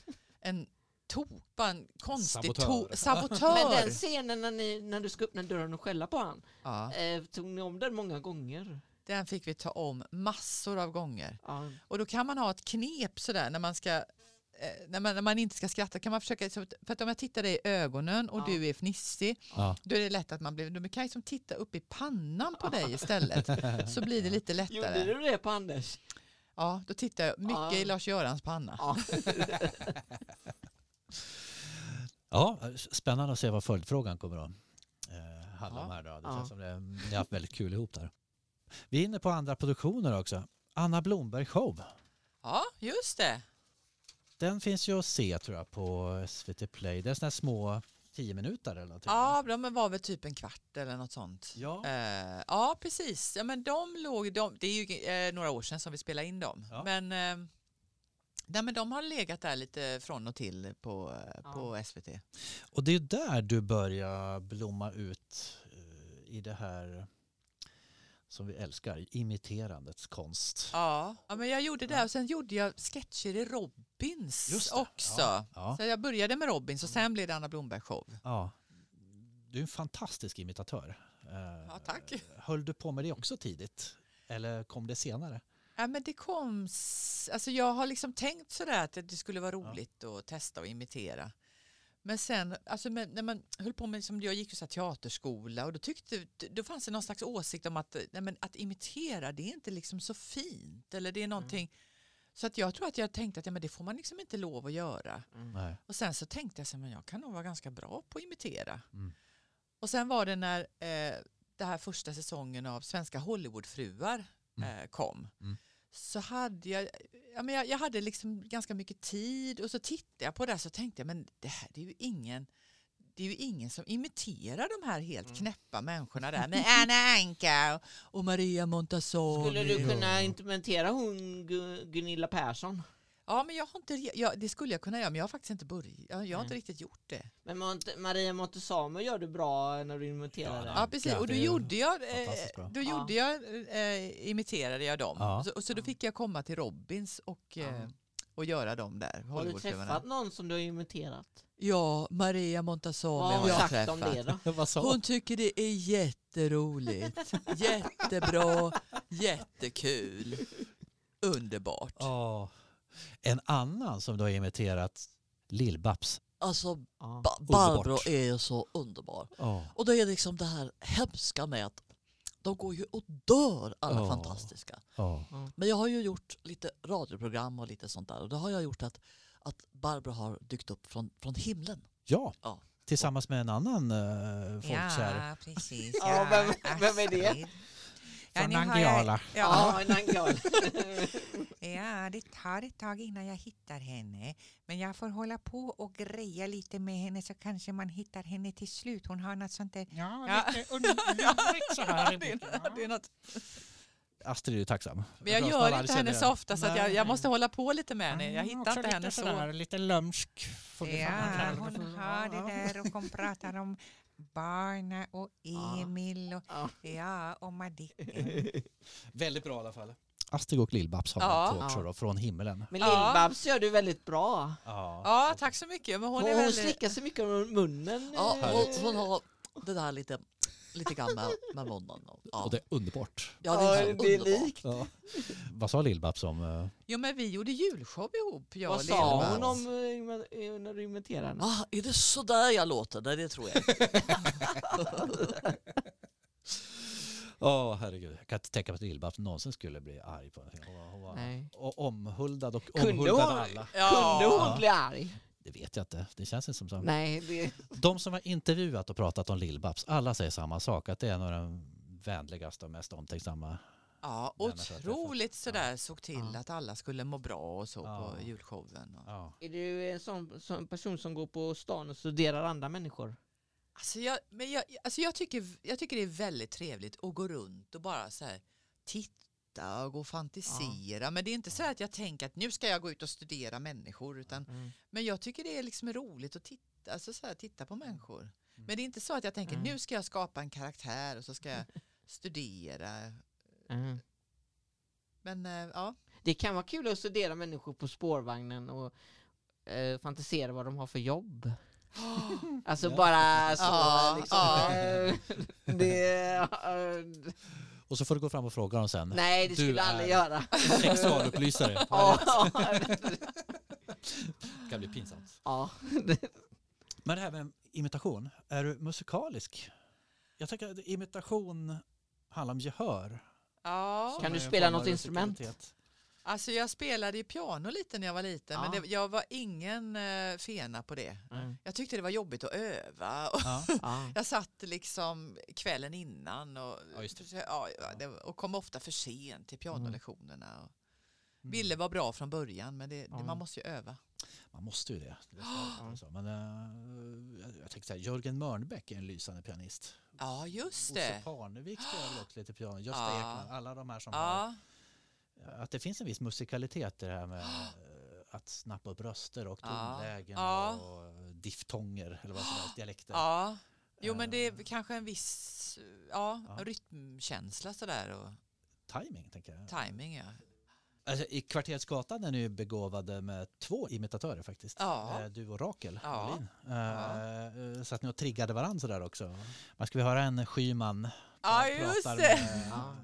en topa, en konstig Sabotör. sabotör. sabotör. Men den scenen när, ni, när du ska öppna dörren och skälla på han, Ja, eh, tog ni om den många gånger? Den fick vi ta om massor av gånger. Ja. Och då kan man ha ett knep sådär när man ska eh, när man, när man inte ska skratta kan man försöka, för att om jag tittar dig i ögonen och Ja. du är fnissig, Ja. då är det lätt att man blir, då kan jag liksom titta upp i pannan på dig istället. Så blir det lite Gjorde lättare. du det på Anders? Ja, då tittar jag mycket Ja. i Lars-Görans panna. Ja. Ja, spännande att se vad följdfrågan kommer att eh, handla Ja. om här. Då. Det Ja. känns som det, ni har haft väldigt kul ihop där. Vi är inne på andra produktioner också. Anna Blomberg show. Ja, just det. Den finns ju att se tror jag på SVT Play. Det är sådana små tio minuter eller någonting. Ja, de var väl typ en kvart eller något sånt. Ja. Eh, ja, precis. Ja, men de låg, de, det är ju eh, några år sedan som vi spelade in dem. Ja. Men, eh, nej, men de har legat där lite från och till på, eh, på SVT. Och det är där du börjar blomma ut eh, i det här som vi älskar, imiterandets konst. Ja. ja, men jag gjorde det och sen gjorde jag sketcher i Robins också. Ja, ja. Så jag började med Robins och sen blev det Anna Blomberg show. Ja. Du är en fantastisk imitatör. Eh, Ja, tack. Höll du på med det också tidigt? Eller kom det senare? Ja, men det kom, alltså jag har liksom tänkt sådär att det skulle vara roligt att testa och imitera. Men sen, alltså men, när man höll på med, som jag gick ju så här teaterskola och då tyckte, då fanns det någon slags åsikt om att, nej men att imitera det är inte liksom så fint eller det är någonting. Så att jag tror att jag tänkte att ja, men det får man liksom inte lov att göra. Nej. Och sen så tänkte jag så men jag kan nog vara ganska bra på att imitera. Mm. Och sen var det när eh, det här första säsongen av Svenska Hollywoodfruar eh, kom. Så hade jag, ja, men jag, jag hade liksom ganska mycket tid och så tittade jag på det så tänkte jag men det här det är ju ingen det är ju ingen som imiterar de här helt Mm. knäppa människorna där med Anna Anka och, Maria Montazami. Skulle du kunna implementera hon Gu- Gunilla Persson? Ja, men jag har inte, ja, det skulle jag kunna göra men jag har faktiskt inte börjat. Jag, jag har inte Nej. riktigt gjort det. Men Mont- Maria Montazami gör du bra när du imiterar Ja. Ja, precis. Och då gjorde jag, eh, då Ja. gjorde jag eh, imiterade jag dem. Ja. Och så, och så då fick jag komma till Robins och, eh, och göra dem där. Har du träffat någon som du har imiterat? Ja, Maria Montazami Vad har jag sagt träffat. om det då? Hon tycker det är jätteroligt, jättebra, jättekul, underbart. Ja. En annan som du har imiterat, Lill-Babs. Alltså Ja. ba- Barbro är ju så underbar. Ja. Och det är liksom det här hemska med att de går ju och dör alla Ja. fantastiska. Ja. Men jag har ju gjort lite radioprogram och lite sånt där och det har jag gjort att, att Barbro har dykt upp från, från himlen. ja. Ja. Tillsammans med en annan uh, folkkär. Ja, precis. Ja, vem- vem är det? Ja, Från har Nangijala. Ja, Ja, angel. ja, det tar ett tag innan jag hittar henne. Men jag får hålla på och greja lite med henne så kanske man hittar henne till slut. Hon har något sånt där... Ja, Ja. lite underligt så här. i det, är, boken, ja. det är något. Astrid är ju tacksam. Men jag gör inte henne så ofta så jag, jag måste hålla på lite med henne. Jag Mm, hittar inte henne så. sådär, Lite lömsk. Ja, hon för. har det Ja, ja. där och hon pratar om Barna och Ja. Emil och, Ja. ja, och Madicken. Väldigt bra i alla fall. Astrid och Lill-Babs har Ja. också då, från himmelen. Men Ja. Lill-Babs gör du väldigt bra. Ja. Ja, tack så mycket. Men hon Hon, är hon väldigt... slickar sig mycket om munnen. Ja, eh, och hon har det där lite, lite grann med, med munnen. och- Ja. Och det är underbart. ja, det är, så Ja, det är underbart. likt. Ja. Vad sa Lill-Babs om... eh, Jo, men vi gjorde julshow ihop, jag Vad och sa hon om ima- när du imiterade henne? Ah, är det så där jag låter? Nej, det tror jag inte. Åh herregud, jag kan inte tänka mig att Lill-Babs någonsin skulle bli arg på någonting. Hon var, hon var omhuldad och Kunde omhuldade hon- alla. Kunde hon Ja. bli arg? Det vet jag inte, det känns inte som så. Nej, det... De som har intervjuat och pratat om Lill-Babs, alla säger samma sak, att det är en av de vänligaste och mest omtänksamma. Ja, otroligt sådär såg till Ja. att alla skulle må bra och så Ja. på julshowen. Och. Ja. Är du en sån, sån person som går på stan och studerar andra människor? Alltså jag, men jag, alltså jag, tycker, jag tycker det är väldigt trevligt att gå runt och bara så här, titta och gå och fantisera. Men det är inte så att jag tänker att nu ska jag gå ut och studera människor. Utan, Mm. Men jag tycker det är liksom roligt att titta, alltså så här, titta på människor. Men det är inte så att jag tänker Mm. nu ska jag skapa en karaktär och så ska jag studera. Mm. Men eh, ja, Det kan vara kul att studera människor på spårvagnen och eh, fantisera vad de har för jobb. Alltså Ja. bara så Ja, liksom. ja. det, eh, Och så får du gå fram och fråga dem sen. nej, det Du skulle jag aldrig är- göra. Sexualupplysare. Ja, Det kan bli pinsamt. ja. Men det här med imitation, är du musikalisk? Jag tänker att imitation handlar om gehör. ja. Kan du spela något instrument? Alltså jag spelade ju piano lite när jag var liten Ja. men det, jag var ingen eh, fena på det. Mm. Jag tyckte det var jobbigt att öva. Och Ja. Ja. jag satt liksom kvällen innan och, det. och kom ofta för sent till pianolektionerna. Och Mm. ville vara bra från början men det, det, man måste ju öva. Man måste ju det. det är så- så. Men, eh, jag- jag tänkte så här, Jörgen Mörnbäck är en lysande pianist. Ja just Bosse det. Parnevik spelar också lite piano. Gösta. Ekman, alla de här som har... Ja, Att det finns en viss musikalitet i det här med eh, att snappa upp röster och Ja. tonlägen Ja. och diftonger eller vad som helst, dialekter. ja. Jo men det är Eh, kanske en viss ja, Ja. rytmkänsla sådär och Timing, tänker jag. timing ja. Alltså, I Kvarterets Gatan är ni ju begåvade med två imitatörer faktiskt. Ja. Eh, Du och Rakel Ja. Eh, Så att ni har triggade varandra sådär också. Man ska vi höra en Schyman Ja just det. med, Ja.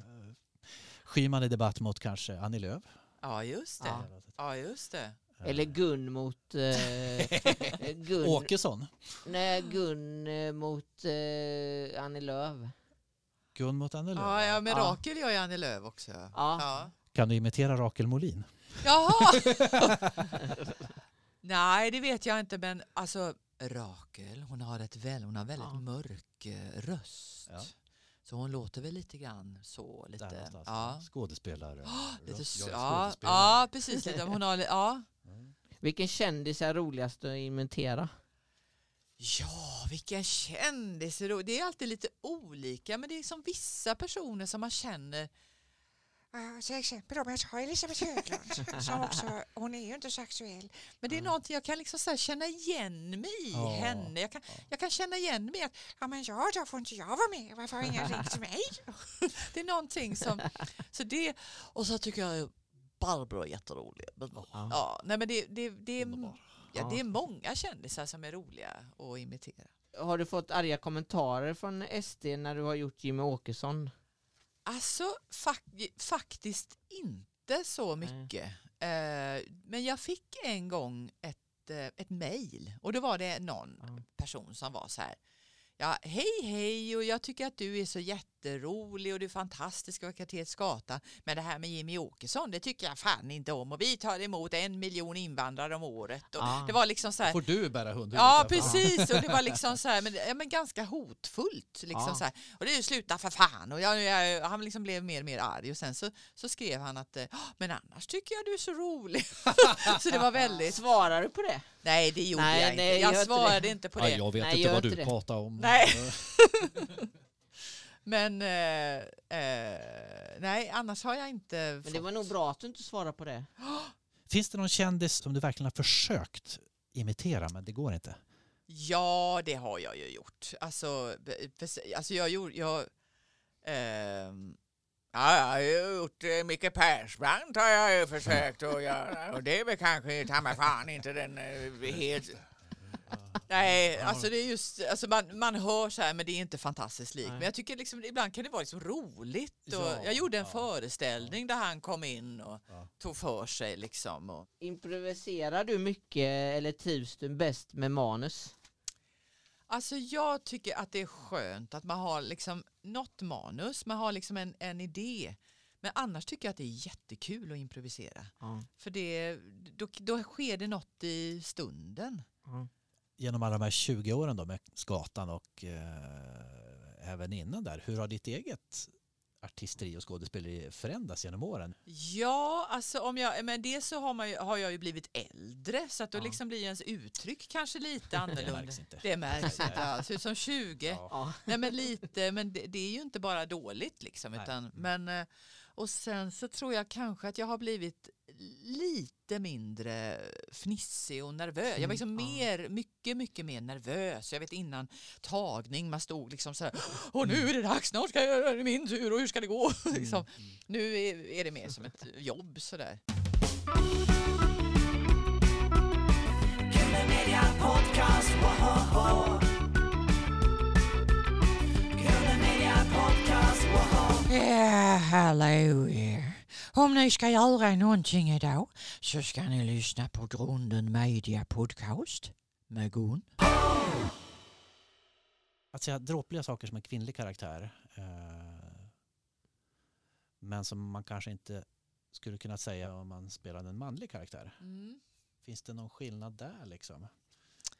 Schyman i debatt mot kanske Annie Lööf. Ja just det. Ja. Ja just det. Eller Gun mot... Eh, Gun, Åkesson. nej, Gun eh, mot eh, Annie Lööf. Gun mot Annie Lööf. Ja, ja men Ja. Rakel gör ju Annie Lööf också. Ja. Ja. Kan du imitera Rakel Molin? Jaha! Nej, det vet jag inte, men alltså Rakel, hon har, ett väl, hon har väldigt Ja. mörk eh, röst. Så hon låter väl lite grann så. Där Lite, någonstans. ja. Skådespelare. Lite, Jag är ja, skådespelare. ja, precis. Lite, hon har, ja. Vilken kändis är roligast att imitera? ja, vilken kändis. Det är alltid lite olika, men det är som vissa personer som man känner Ja, till exempel om jag tar Elisabeth Höglund som också, hon är ju inte så aktuell. Men det är någonting jag kan liksom så här känna igen mig i Ja, henne. Jag kan, jag kan känna igen mig att Ja men ja, då får inte jag vara med. Varför har ingen ringt mig? det är någonting som... Så det, Och så tycker jag Barbro är jätterolig. Men, ja, nej men det, det, det, är, ja, det är många kändisar som är roliga att imitera. Har du fått arga kommentarer från SD när du har gjort Jimmy Åkesson? Alltså fak- faktiskt inte så mycket. Eh, men jag fick en gång ett, eh, ett mejl och då var det någon person som var så här. Ja, hej hej och jag tycker att du är så jätterolig och du är fantastisk och Kvarterets Gata. Men det här med Jimmy Åkesson det tycker jag fan inte om och vi tar emot en miljon invandrare om året. Och Ja. Det var liksom så här. får du bära hundhuvudet. Ja, fall. precis. Och det var liksom så här, men, ja, men ganska hotfullt. Liksom Ja. så här. Och det är ju sluta för fan. Och jag, jag, han liksom blev mer och mer arg. Och sen så, så skrev han att, men annars tycker jag du är så rolig. så det var väldigt... Svarar du på det? Nej, det gjorde Nej, jag inte. nej, jag inte svarade det. inte på Ja, det. jag vet Nej, inte gör vad inte du det. pratar om. Nej. Men eh, eh, nej, annars har jag inte Men det fått- var nog bra att du inte svarade på det. Finns det någon kändis som du verkligen har försökt imitera men det går inte? Ja, det har jag ju gjort. Alltså, alltså jag gjorde... Jag, ehm, ja, jag har ju gjort eh, Micke Persbrandt har jag ju försökt att göra och det är väl kanske ta mig fan inte den eh, helt... Nej, alltså det är just, alltså man, man hör så här men det är inte fantastiskt likt. Men jag tycker liksom, ibland kan det vara liksom roligt. Och Ja, jag gjorde en ja, föreställning där han kom in och Ja. tog för sig liksom. Och, Improviserar du mycket eller trivs du bäst med manus? Alltså jag tycker att det är skönt att man har liksom något manus, man har liksom en, en idé. Men annars tycker jag att det är jättekul att improvisera. Ja. För det, då, då sker det något i stunden. Ja. Genom alla de här 20 åren då med Skatan och eh, även innan där, hur har ditt eget artisteri och skådespeleri förändrats genom åren? Ja, alltså om jag, men det så har, man ju, har jag ju blivit äldre så att då Ja. liksom blir ens uttryck kanske lite Det annorlunda. märks inte. Det märks inte alls. Ut som 20. Ja. Ja. Nej men lite, men det, det är ju inte bara dåligt liksom. Nej. Utan, men, eh, och sen så tror jag kanske att jag har blivit lite mindre fnissig och nervös. Jag var liksom Mm, mer, mycket, mycket mer nervös. Jag vet innan tagning, man stod liksom så här, och nu är det dags, snart ska jag, det min tur och hur ska det gå? liksom. Nu är, det mer som ett jobb sådär. Kule Media Om ni ska göra någonting idag så ska ni lyssna på Grunden Media Podcast med Gun. Att säga dråpliga saker som en kvinnlig karaktär eh, men som man kanske inte skulle kunna säga om man spelade en manlig karaktär. Finns det någon skillnad där liksom?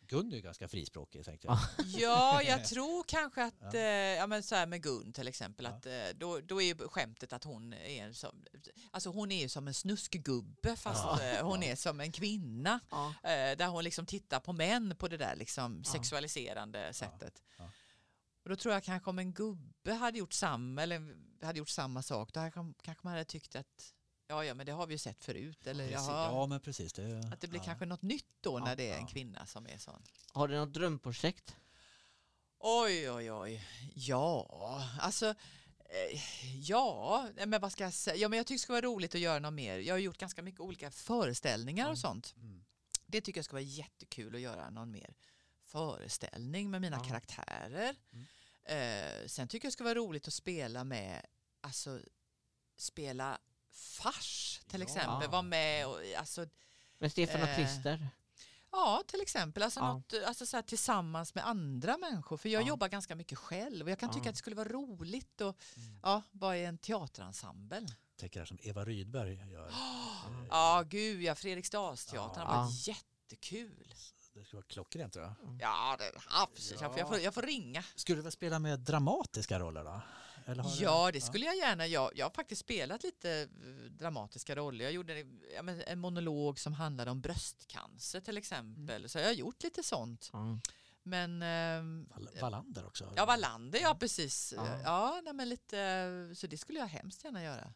Gun är ju ganska frispråkig tänkte jag. Ja, jag tror kanske att, Ja. eh, ja men så här med Gun till exempel, Ja. att eh, då, då är ju skämtet att hon är en som, alltså hon är ju som en snuskgubbe fast Ja. eh, hon Ja. är som en kvinna. Ja. Eh, där hon liksom tittar på män på det där liksom Ja. sexualiserande sättet. Ja. Och då tror jag kanske om en gubbe hade gjort samma, eller hade gjort samma sak, då hade, kanske man hade tyckt att ja, ja, men det har vi ju sett förut. Eller Precis. Ja men precis. Det, att det blir ja. kanske något nytt då när Ja. det är en Ja. kvinna som är sån. Har du något drömprojekt? Oj, oj, oj. Ja, alltså. eh, Ja, men vad ska jag säga? Ja, men jag tycker det ska vara roligt att göra något mer. Jag har gjort ganska mycket olika föreställningar och sånt. Mm. Det tycker jag ska vara jättekul att göra någon mer föreställning med mina Ja. karaktärer. Mm. Eh, sen tycker jag det ska vara roligt att spela med, alltså spela fars till Ja. exempel. Vara med och alltså Med Stefan och Eh, Christer? Ja, till exempel. Alltså Ja. något, alltså så här, tillsammans med andra människor. För jag Ja. jobbar ganska mycket själv och jag kan tycka Ja. att det skulle vara roligt att Mm. ja, vara i en teaterensemble. Tänker här som Eva Rydberg gör. Eh, Ja, gud ja. Fredriksdalsteatern har Ja. varit jättekul. Det skulle vara klockrent tror jag. Ja, det, absolut. Jag, får, jag, får, jag får ringa. Skulle du väl spela med dramatiska roller då? Eller har du- Ja, det skulle jag gärna. Jag, jag har faktiskt spelat lite eh, dramatiska roller. Jag gjorde ja, men en monolog som handlade om bröstcancer till exempel. Så jag har gjort lite sånt. Ja. Men Val- Wallander också? Ja, Wallander, ja precis. Ja. Ja, nej, men lite, så det skulle jag hemskt gärna göra.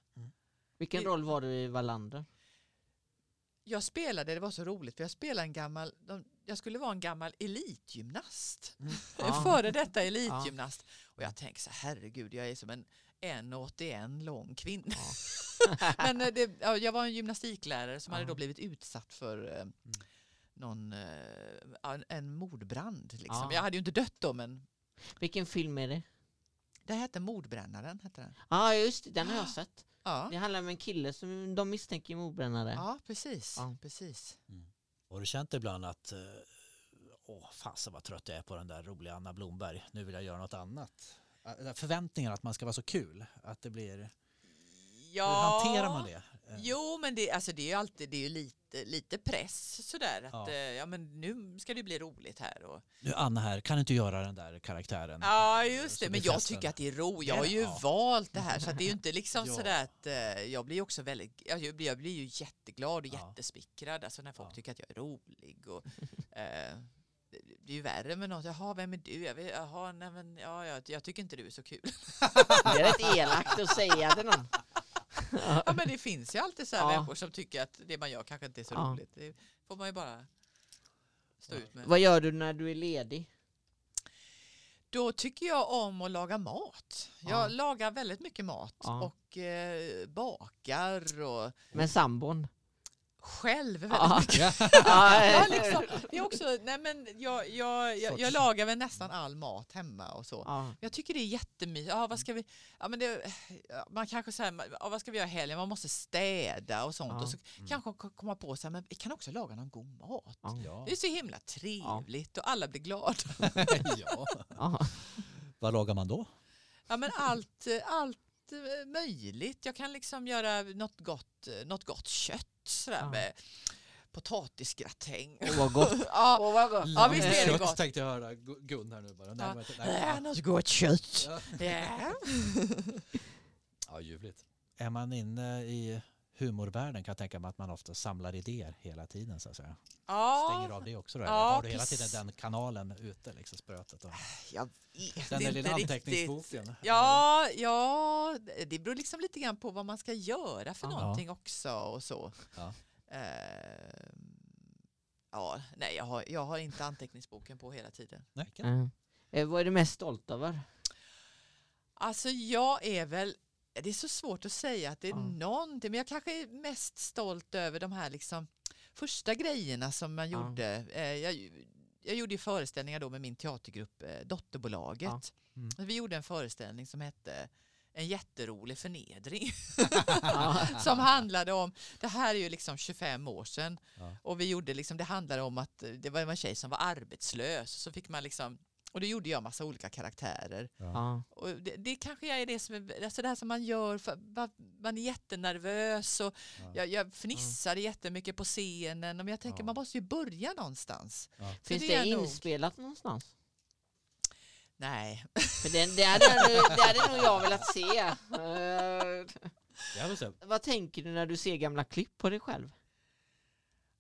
Vilken Det- roll var du i Wallander? Jag spelade, det var så roligt, för jag spelade en gammal, de, jag skulle vara en gammal elitgymnast. Mm. Ja. före detta elitgymnast. Och jag tänkte så herregud, jag är som en 1,81 lång kvinna. Men eh, det, ja, jag var en gymnastiklärare som hade Ja. då blivit utsatt för eh, någon, eh, ja, en mordbrand. Liksom. Ja. Jag hade ju inte dött då, men Vilken film är det? det hette Mordbrännaren. Hette den. Ja ah, just det, den har jag sett. Ja. Det handlar om en kille som de misstänker är mordbrännare. Ja, precis. Ja. precis. Har du känt ibland att eh, åh fasen vad trött jag är på den där roliga Anna Blomberg. Nu vill jag göra något annat. Eh, Förväntningar att man ska vara så kul. Att det blir... Ja. Hur hanterar man det? Eh, Jo, men det, alltså det är ju alltid det är ju lite, lite press sådär. Att, Ja. ja. ja, men nu ska det bli roligt här. Och, Nu Anna här, kan du inte göra den där karaktären? ja, just det. Men blir jag festen. tycker att det är roligt. Jag har ju ja. valt det här så att det är ju inte liksom Ja. sådär att eh, jag blir också väldigt, jag, jag blir- jag blir ju jätteglad och Ja. jättesmickrad. Alltså när folk Ja. tycker att jag är rolig. Och, eh, det det är ju värre med något. Jaha, vem är du? Jag, vet, jaha, nej, men, ja, jag, jag tycker inte du är så kul. Det är rätt elakt att säga till någon. ja, men det finns ju alltid så här Ja. människor som tycker att det man gör kanske inte är så Ja. roligt. Det får man ju bara stå ut med. Vad gör du när du är ledig? Då tycker jag om att laga mat. Jag Ja. lagar väldigt mycket mat och eh, bakar och Med sambon? Själv väldigt Ja. mycket. Ja, Ja, eh, liksom, det är också, nej men jag, jag, jag, jag lagar väl nästan all mat hemma och så. ja. Jag tycker det är jättemysigt. Ja, vad ska vi, ja, men det, ja, man kanske säger, ja, vad ska vi göra i helgen? Man måste städa och sånt. Ja. Och så kanske ko- komma på sig, men vi kan också laga någon god mat. Ja. Det är så himla trevligt och alla blir glada. ja. Ja. Vad lagar man då? Ja, men allt, eh, allt eh, möjligt. Jag kan liksom göra något gott, eh, något gott kött sådär Ja. med potatisgratäng. Åh, vad gott. Ja, Åh, vad gott. Ja, visst är det Kött gott. tänkte jag höra Gu- Gun här nu bara. Nej, Ja. men- nej. Äh, något gott kött. Ja. Ja. Ja, ljuvligt. Är man inne i humorvärlden kan jag tänka mig att man ofta samlar idéer hela tiden så att säga. Stänger Ja, av det också då? Ja, har du hela tiden den kanalen ute, liksom sprötet? Och jag vet den där inte lilla riktigt. anteckningsboken? Ja, ja, det beror liksom lite grann på vad man ska göra för Ja. någonting också och så. Ja. Ehm, ja, nej, jag har, jag har inte anteckningsboken på hela tiden. Nej. Mm. Eh, Vad är du mest stolt över? Alltså jag är väl, det är så svårt att säga att det är Ja. någonting, men jag kanske är mest stolt över de här liksom första grejerna som man Ja. gjorde. Eh, Jag, jag gjorde föreställningar då med min teatergrupp eh, Dotterbolaget. Ja. Mm. Vi gjorde en föreställning som hette En jätterolig förnedring. Ja. som handlade om, det här är ju liksom 25 år sedan Ja. och vi gjorde liksom, det handlade om att det var en tjej som var arbetslös så fick man liksom och då gjorde jag massa olika karaktärer. Ja. Och det, det kanske är det som är, alltså det här som man gör, för, man, är jättenervös och Ja. jag, jag fnissade jättemycket på scenen. Men jag tänker Ja. man måste ju börja någonstans. Ja. Finns det det, är nog- inspelat någonstans? Nej, För det, det, hade, det hade nog jag velat se. Eh, vad tänker du när du ser gamla klipp på dig själv?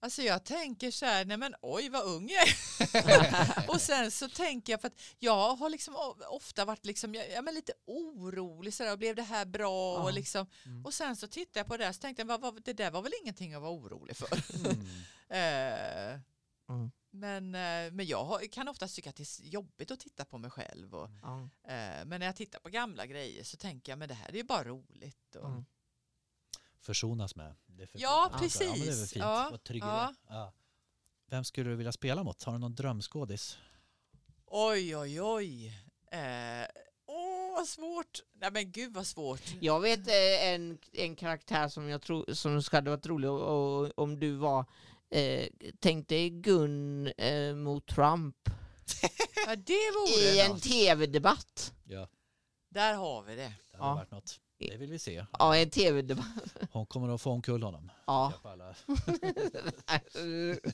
Alltså jag tänker så här, nej men oj vad ung jag är. och sen så tänker jag, för att jag har liksom ofta varit liksom, jag, jag lite orolig sådär, och blev det här bra? Ja. Och, liksom, Mm. och sen så tittade jag på det där så tänkte jag, vad, vad, det där var väl ingenting att vara orolig för. mm. Eh, Mm. Men, eh, men jag har, kan ofta tycka att det är jobbigt att titta på mig själv. Och, eh, men när jag tittar på gamla grejer så tänker jag men det här är ju bara roligt. Och, Mm. Försonas med. För Ja, fint. Ja, men det är väl precis. fint. Ja, Vad trygg ja. ja. Vem skulle du vilja spela mot? Har du någon drömskådis? Oj, oj, oj. Eh, Åh, vad svårt. Nej men gud vad svårt. Jag vet eh, en, en karaktär som jag tror som hade varit rolig och, och, om du var eh, Tänk dig Gun eh, mot Trump Ja, det i vore en något. tv-debatt. Ja, Där har vi det. det hade Ja. varit något. Det vill vi se. Ja, en tv-debatt. Hon kommer att få omkull honom. Ja.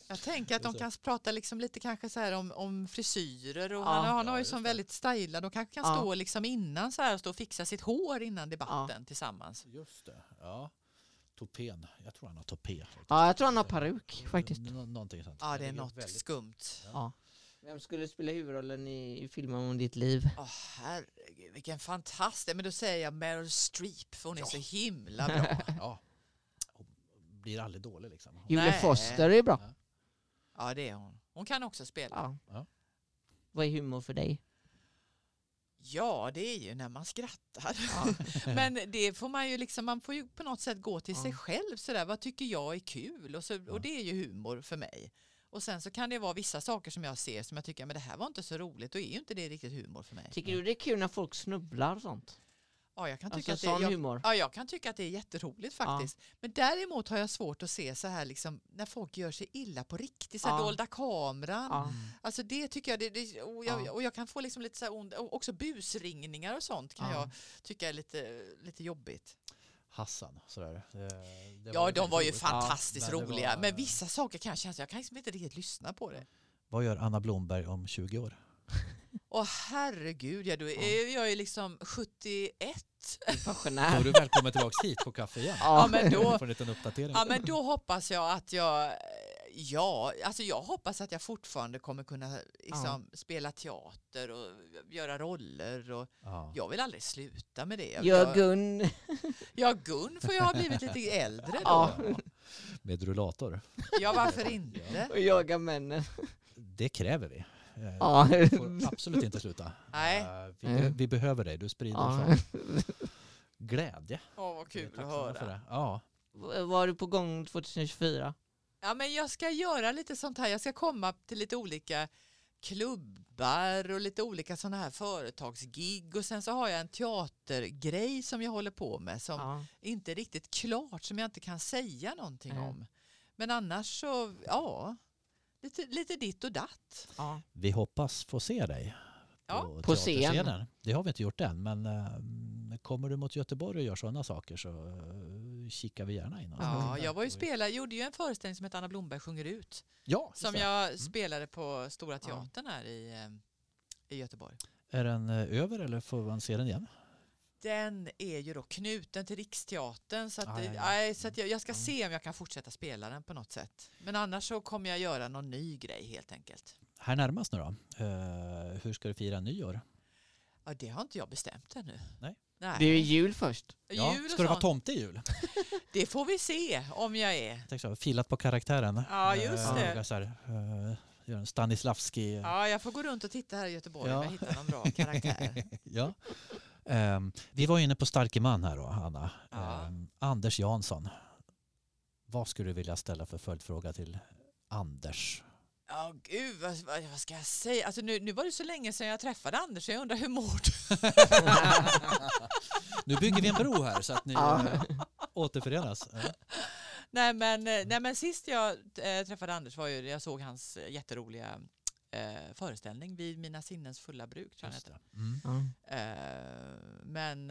Jag tänker att de kan prata liksom lite kanske så här om, om frisyrer och Ja. han, han Ja, har ju som väldigt stylad. De kanske kan Ja. stå liksom innan så här och stå och fixa sitt hår innan debatten tillsammans. Just det. Ja. Topén. Jag tror han har topé. faktiskt. ja, jag tror han har peruk faktiskt. Nå- någonting sånt. Ja, det är något väldigt- skumt. Ja. Vem skulle spela huvudrollen i, i filmen om ditt liv? Åh herregud, vilken fantastisk. Men då säger jag Meryl Streep för hon är så himla bra. Ja. Hon blir aldrig dålig liksom. Julia Nej. Foster är bra. Ja, det är hon. Hon kan också spela. Ja. Ja. Vad är humor för dig? Ja, det är ju när man skrattar. Ja. Men det får man ju liksom, man får ju på något sätt gå till Ja. sig själv sådär, vad tycker jag är kul? Och, så, och det är ju humor för mig. Och sen så kan det vara vissa saker som jag ser som jag tycker, men det här var inte så roligt, då är ju inte det riktigt humor för mig. Tycker du det är kul när folk snubblar och sånt? Ja, jag kan tycka Alltså att det, jag? Ja, jag kan tycka att det är jätteroligt faktiskt. Men däremot har jag svårt att se så här liksom, när folk gör sig illa på riktigt, så här Ja. dolda kameran. Ja. Alltså det tycker jag, det, det, och, jag Ja. och jag kan få liksom lite så här ond, också busringningar och sånt kan Ja. jag tycka är lite, lite jobbigt. Hassan. Sådär. Det, det Ja, de väldigt var ju roligt. fantastiskt men det roliga. var- Men vissa saker kan jag känna, jag kan liksom inte riktigt lyssna på det. Vad gör Anna Blomberg om 20 år? Åh herregud, ja, då är jag ju liksom 71. Då är Pensionär. du välkommen tillbaka hit på kaffe igen. Ja, men då, Får en liten uppdatering. ja, men då hoppas jag att jag Ja, alltså jag hoppas att jag fortfarande kommer kunna liksom, spela teater och göra roller. Och Ja. jag vill aldrig sluta med det. Jag, Gun. ja, Gun får jag ha blivit lite äldre då. Ja. Med rullator. Ja, varför inte? Och jaga männen. Det kräver vi. Eh, Ja. Du får absolut inte sluta. Nej. Eh, Vi, vi behöver dig. Du sprider Ja. glädje. Åh, vad kul att tacksamma för höra. det. Ja. Var du på gång 2024? Ja, men jag ska göra lite sånt här. Jag ska komma till lite olika klubbar och lite olika sådana här företagsgig och sen så har jag en teatergrej som jag håller på med som Ja. inte är riktigt klart som jag inte kan säga någonting Nej. om. Men annars så, ja, lite, lite ditt och datt. ja. Vi hoppas få se dig Ja. på, På scen. Det har vi inte gjort än, men eh, kommer du mot Göteborg och gör sådana saker så eh, kikar vi gärna in. Ja, jag var ju spelare, gjorde ju en föreställning som hette Anna Blomberg sjunger ut Ja, som det. jag spelade på Stora Teatern här i, eh, i Göteborg. Är den eh, över eller får man se den igen? Den är ju då knuten till Riksteatern så, att, ja. nej, så att jag, jag ska Mm. se om jag kan fortsätta spela den på något sätt. Men annars så kommer jag göra någon ny grej helt enkelt. Här närmast nu då. Eh, hur ska du fira nyår? Ja, det har inte jag bestämt ännu. Nej. Nej. Det är ju jul först. Ja, Jul och ska du vara sånt, tomte i jul? det får vi se om jag är. Jag tänkte så, filat på karaktären. Ja, just Eh, det. våga Så här, eh, göra en Stanislavski. Ja, jag får gå runt och titta här i Göteborg Ja. om jag hittar någon bra karaktär. Ja. Ehm, vi var inne på starke man här då, Anna. Ja. Ehm, Anders Jansson. Vad skulle du vilja ställa för följdfråga till Anders? Ja, gud, vad, vad, vad ska jag säga? Alltså, nu, nu var det så länge sedan jag träffade Anders så jag undrar hur mår du? Nu bygger vi en bro här så att ni Ja. eh, återförenas. Ja. Nej men, eh, nej men sist jag eh, träffade Anders var ju jag såg hans jätteroliga eh, föreställning vid Mina sinnens fulla bruk. Tror jag. Mm. Eh, men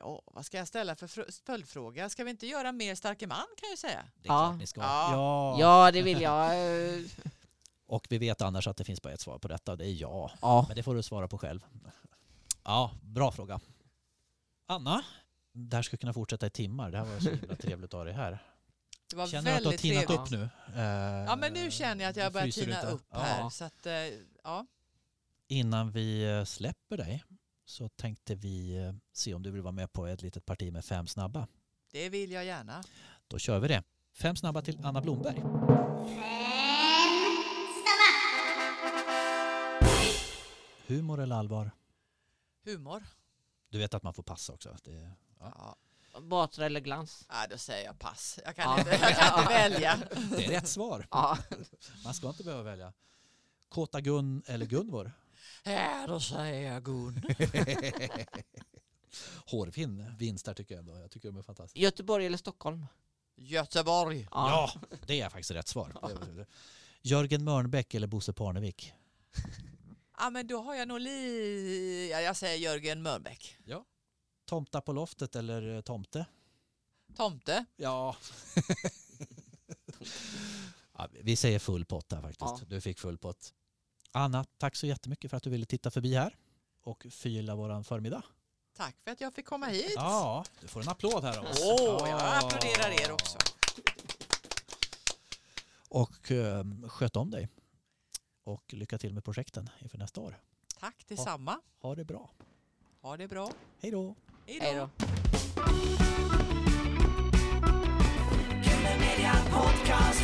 ja, vad ska jag ställa för fr- följdfråga? Ska vi inte göra mer Starke man kan jag säga? Det är Ja. klart ni ska. Ja. Ja. ja, det vill jag. Och vi vet annars att det finns bara ett svar på detta och det är ja. Ja. Men det får du svara på själv. Ja, bra fråga. Anna? Det här skulle kunna fortsätta i timmar. Det här var så himla trevligt att ha dig här. Det var Känner du att du har väldigt tinat trevligt. upp nu? Eh, Ja men nu känner jag att jag börjar tina upp Ja. här. Så att, eh, ja. Innan vi släpper dig så tänkte vi eh, se om du vill vara med på ett litet parti med fem snabba. Det vill jag gärna. Då kör vi det. Fem snabba till Anna Blomberg. Humor eller allvar? Humor. Du vet att man får passa också. Det, Ja. Batra eller glans? Ja, då säger jag pass. Jag kan, Ja. inte, jag kan inte välja. det är rätt svar. Ja. Man ska inte behöva välja. Kåta Gun eller Gunvor? Ja, då säger jag Gun. Hårfin vinst där tycker jag ändå. Jag tycker de är fantastiska. Göteborg eller Stockholm? Göteborg. Ja, det är faktiskt rätt svar. Jörgen Mörnbäck eller Bosse Parnevik? Ja, men då har jag nog li... Ja, jag säger Jörgen Mörnbäck. Tomta på loftet eller eh, Tomte? Tomte. Ja. ja. Vi säger full pott här faktiskt. Ja. Du fick full pott. Anna, tack så jättemycket för att du ville titta förbi här och förgylla våran förmiddag. Tack för att jag fick komma hit. Ja, du får en applåd här oss. Åh, jag Ja. applåderar er också. Och eh, sköt om dig. Och lycka till med projekten inför nästa år. Tack detsamma. Ha det bra. Ha det bra. Hej då! Hej då. Podcast.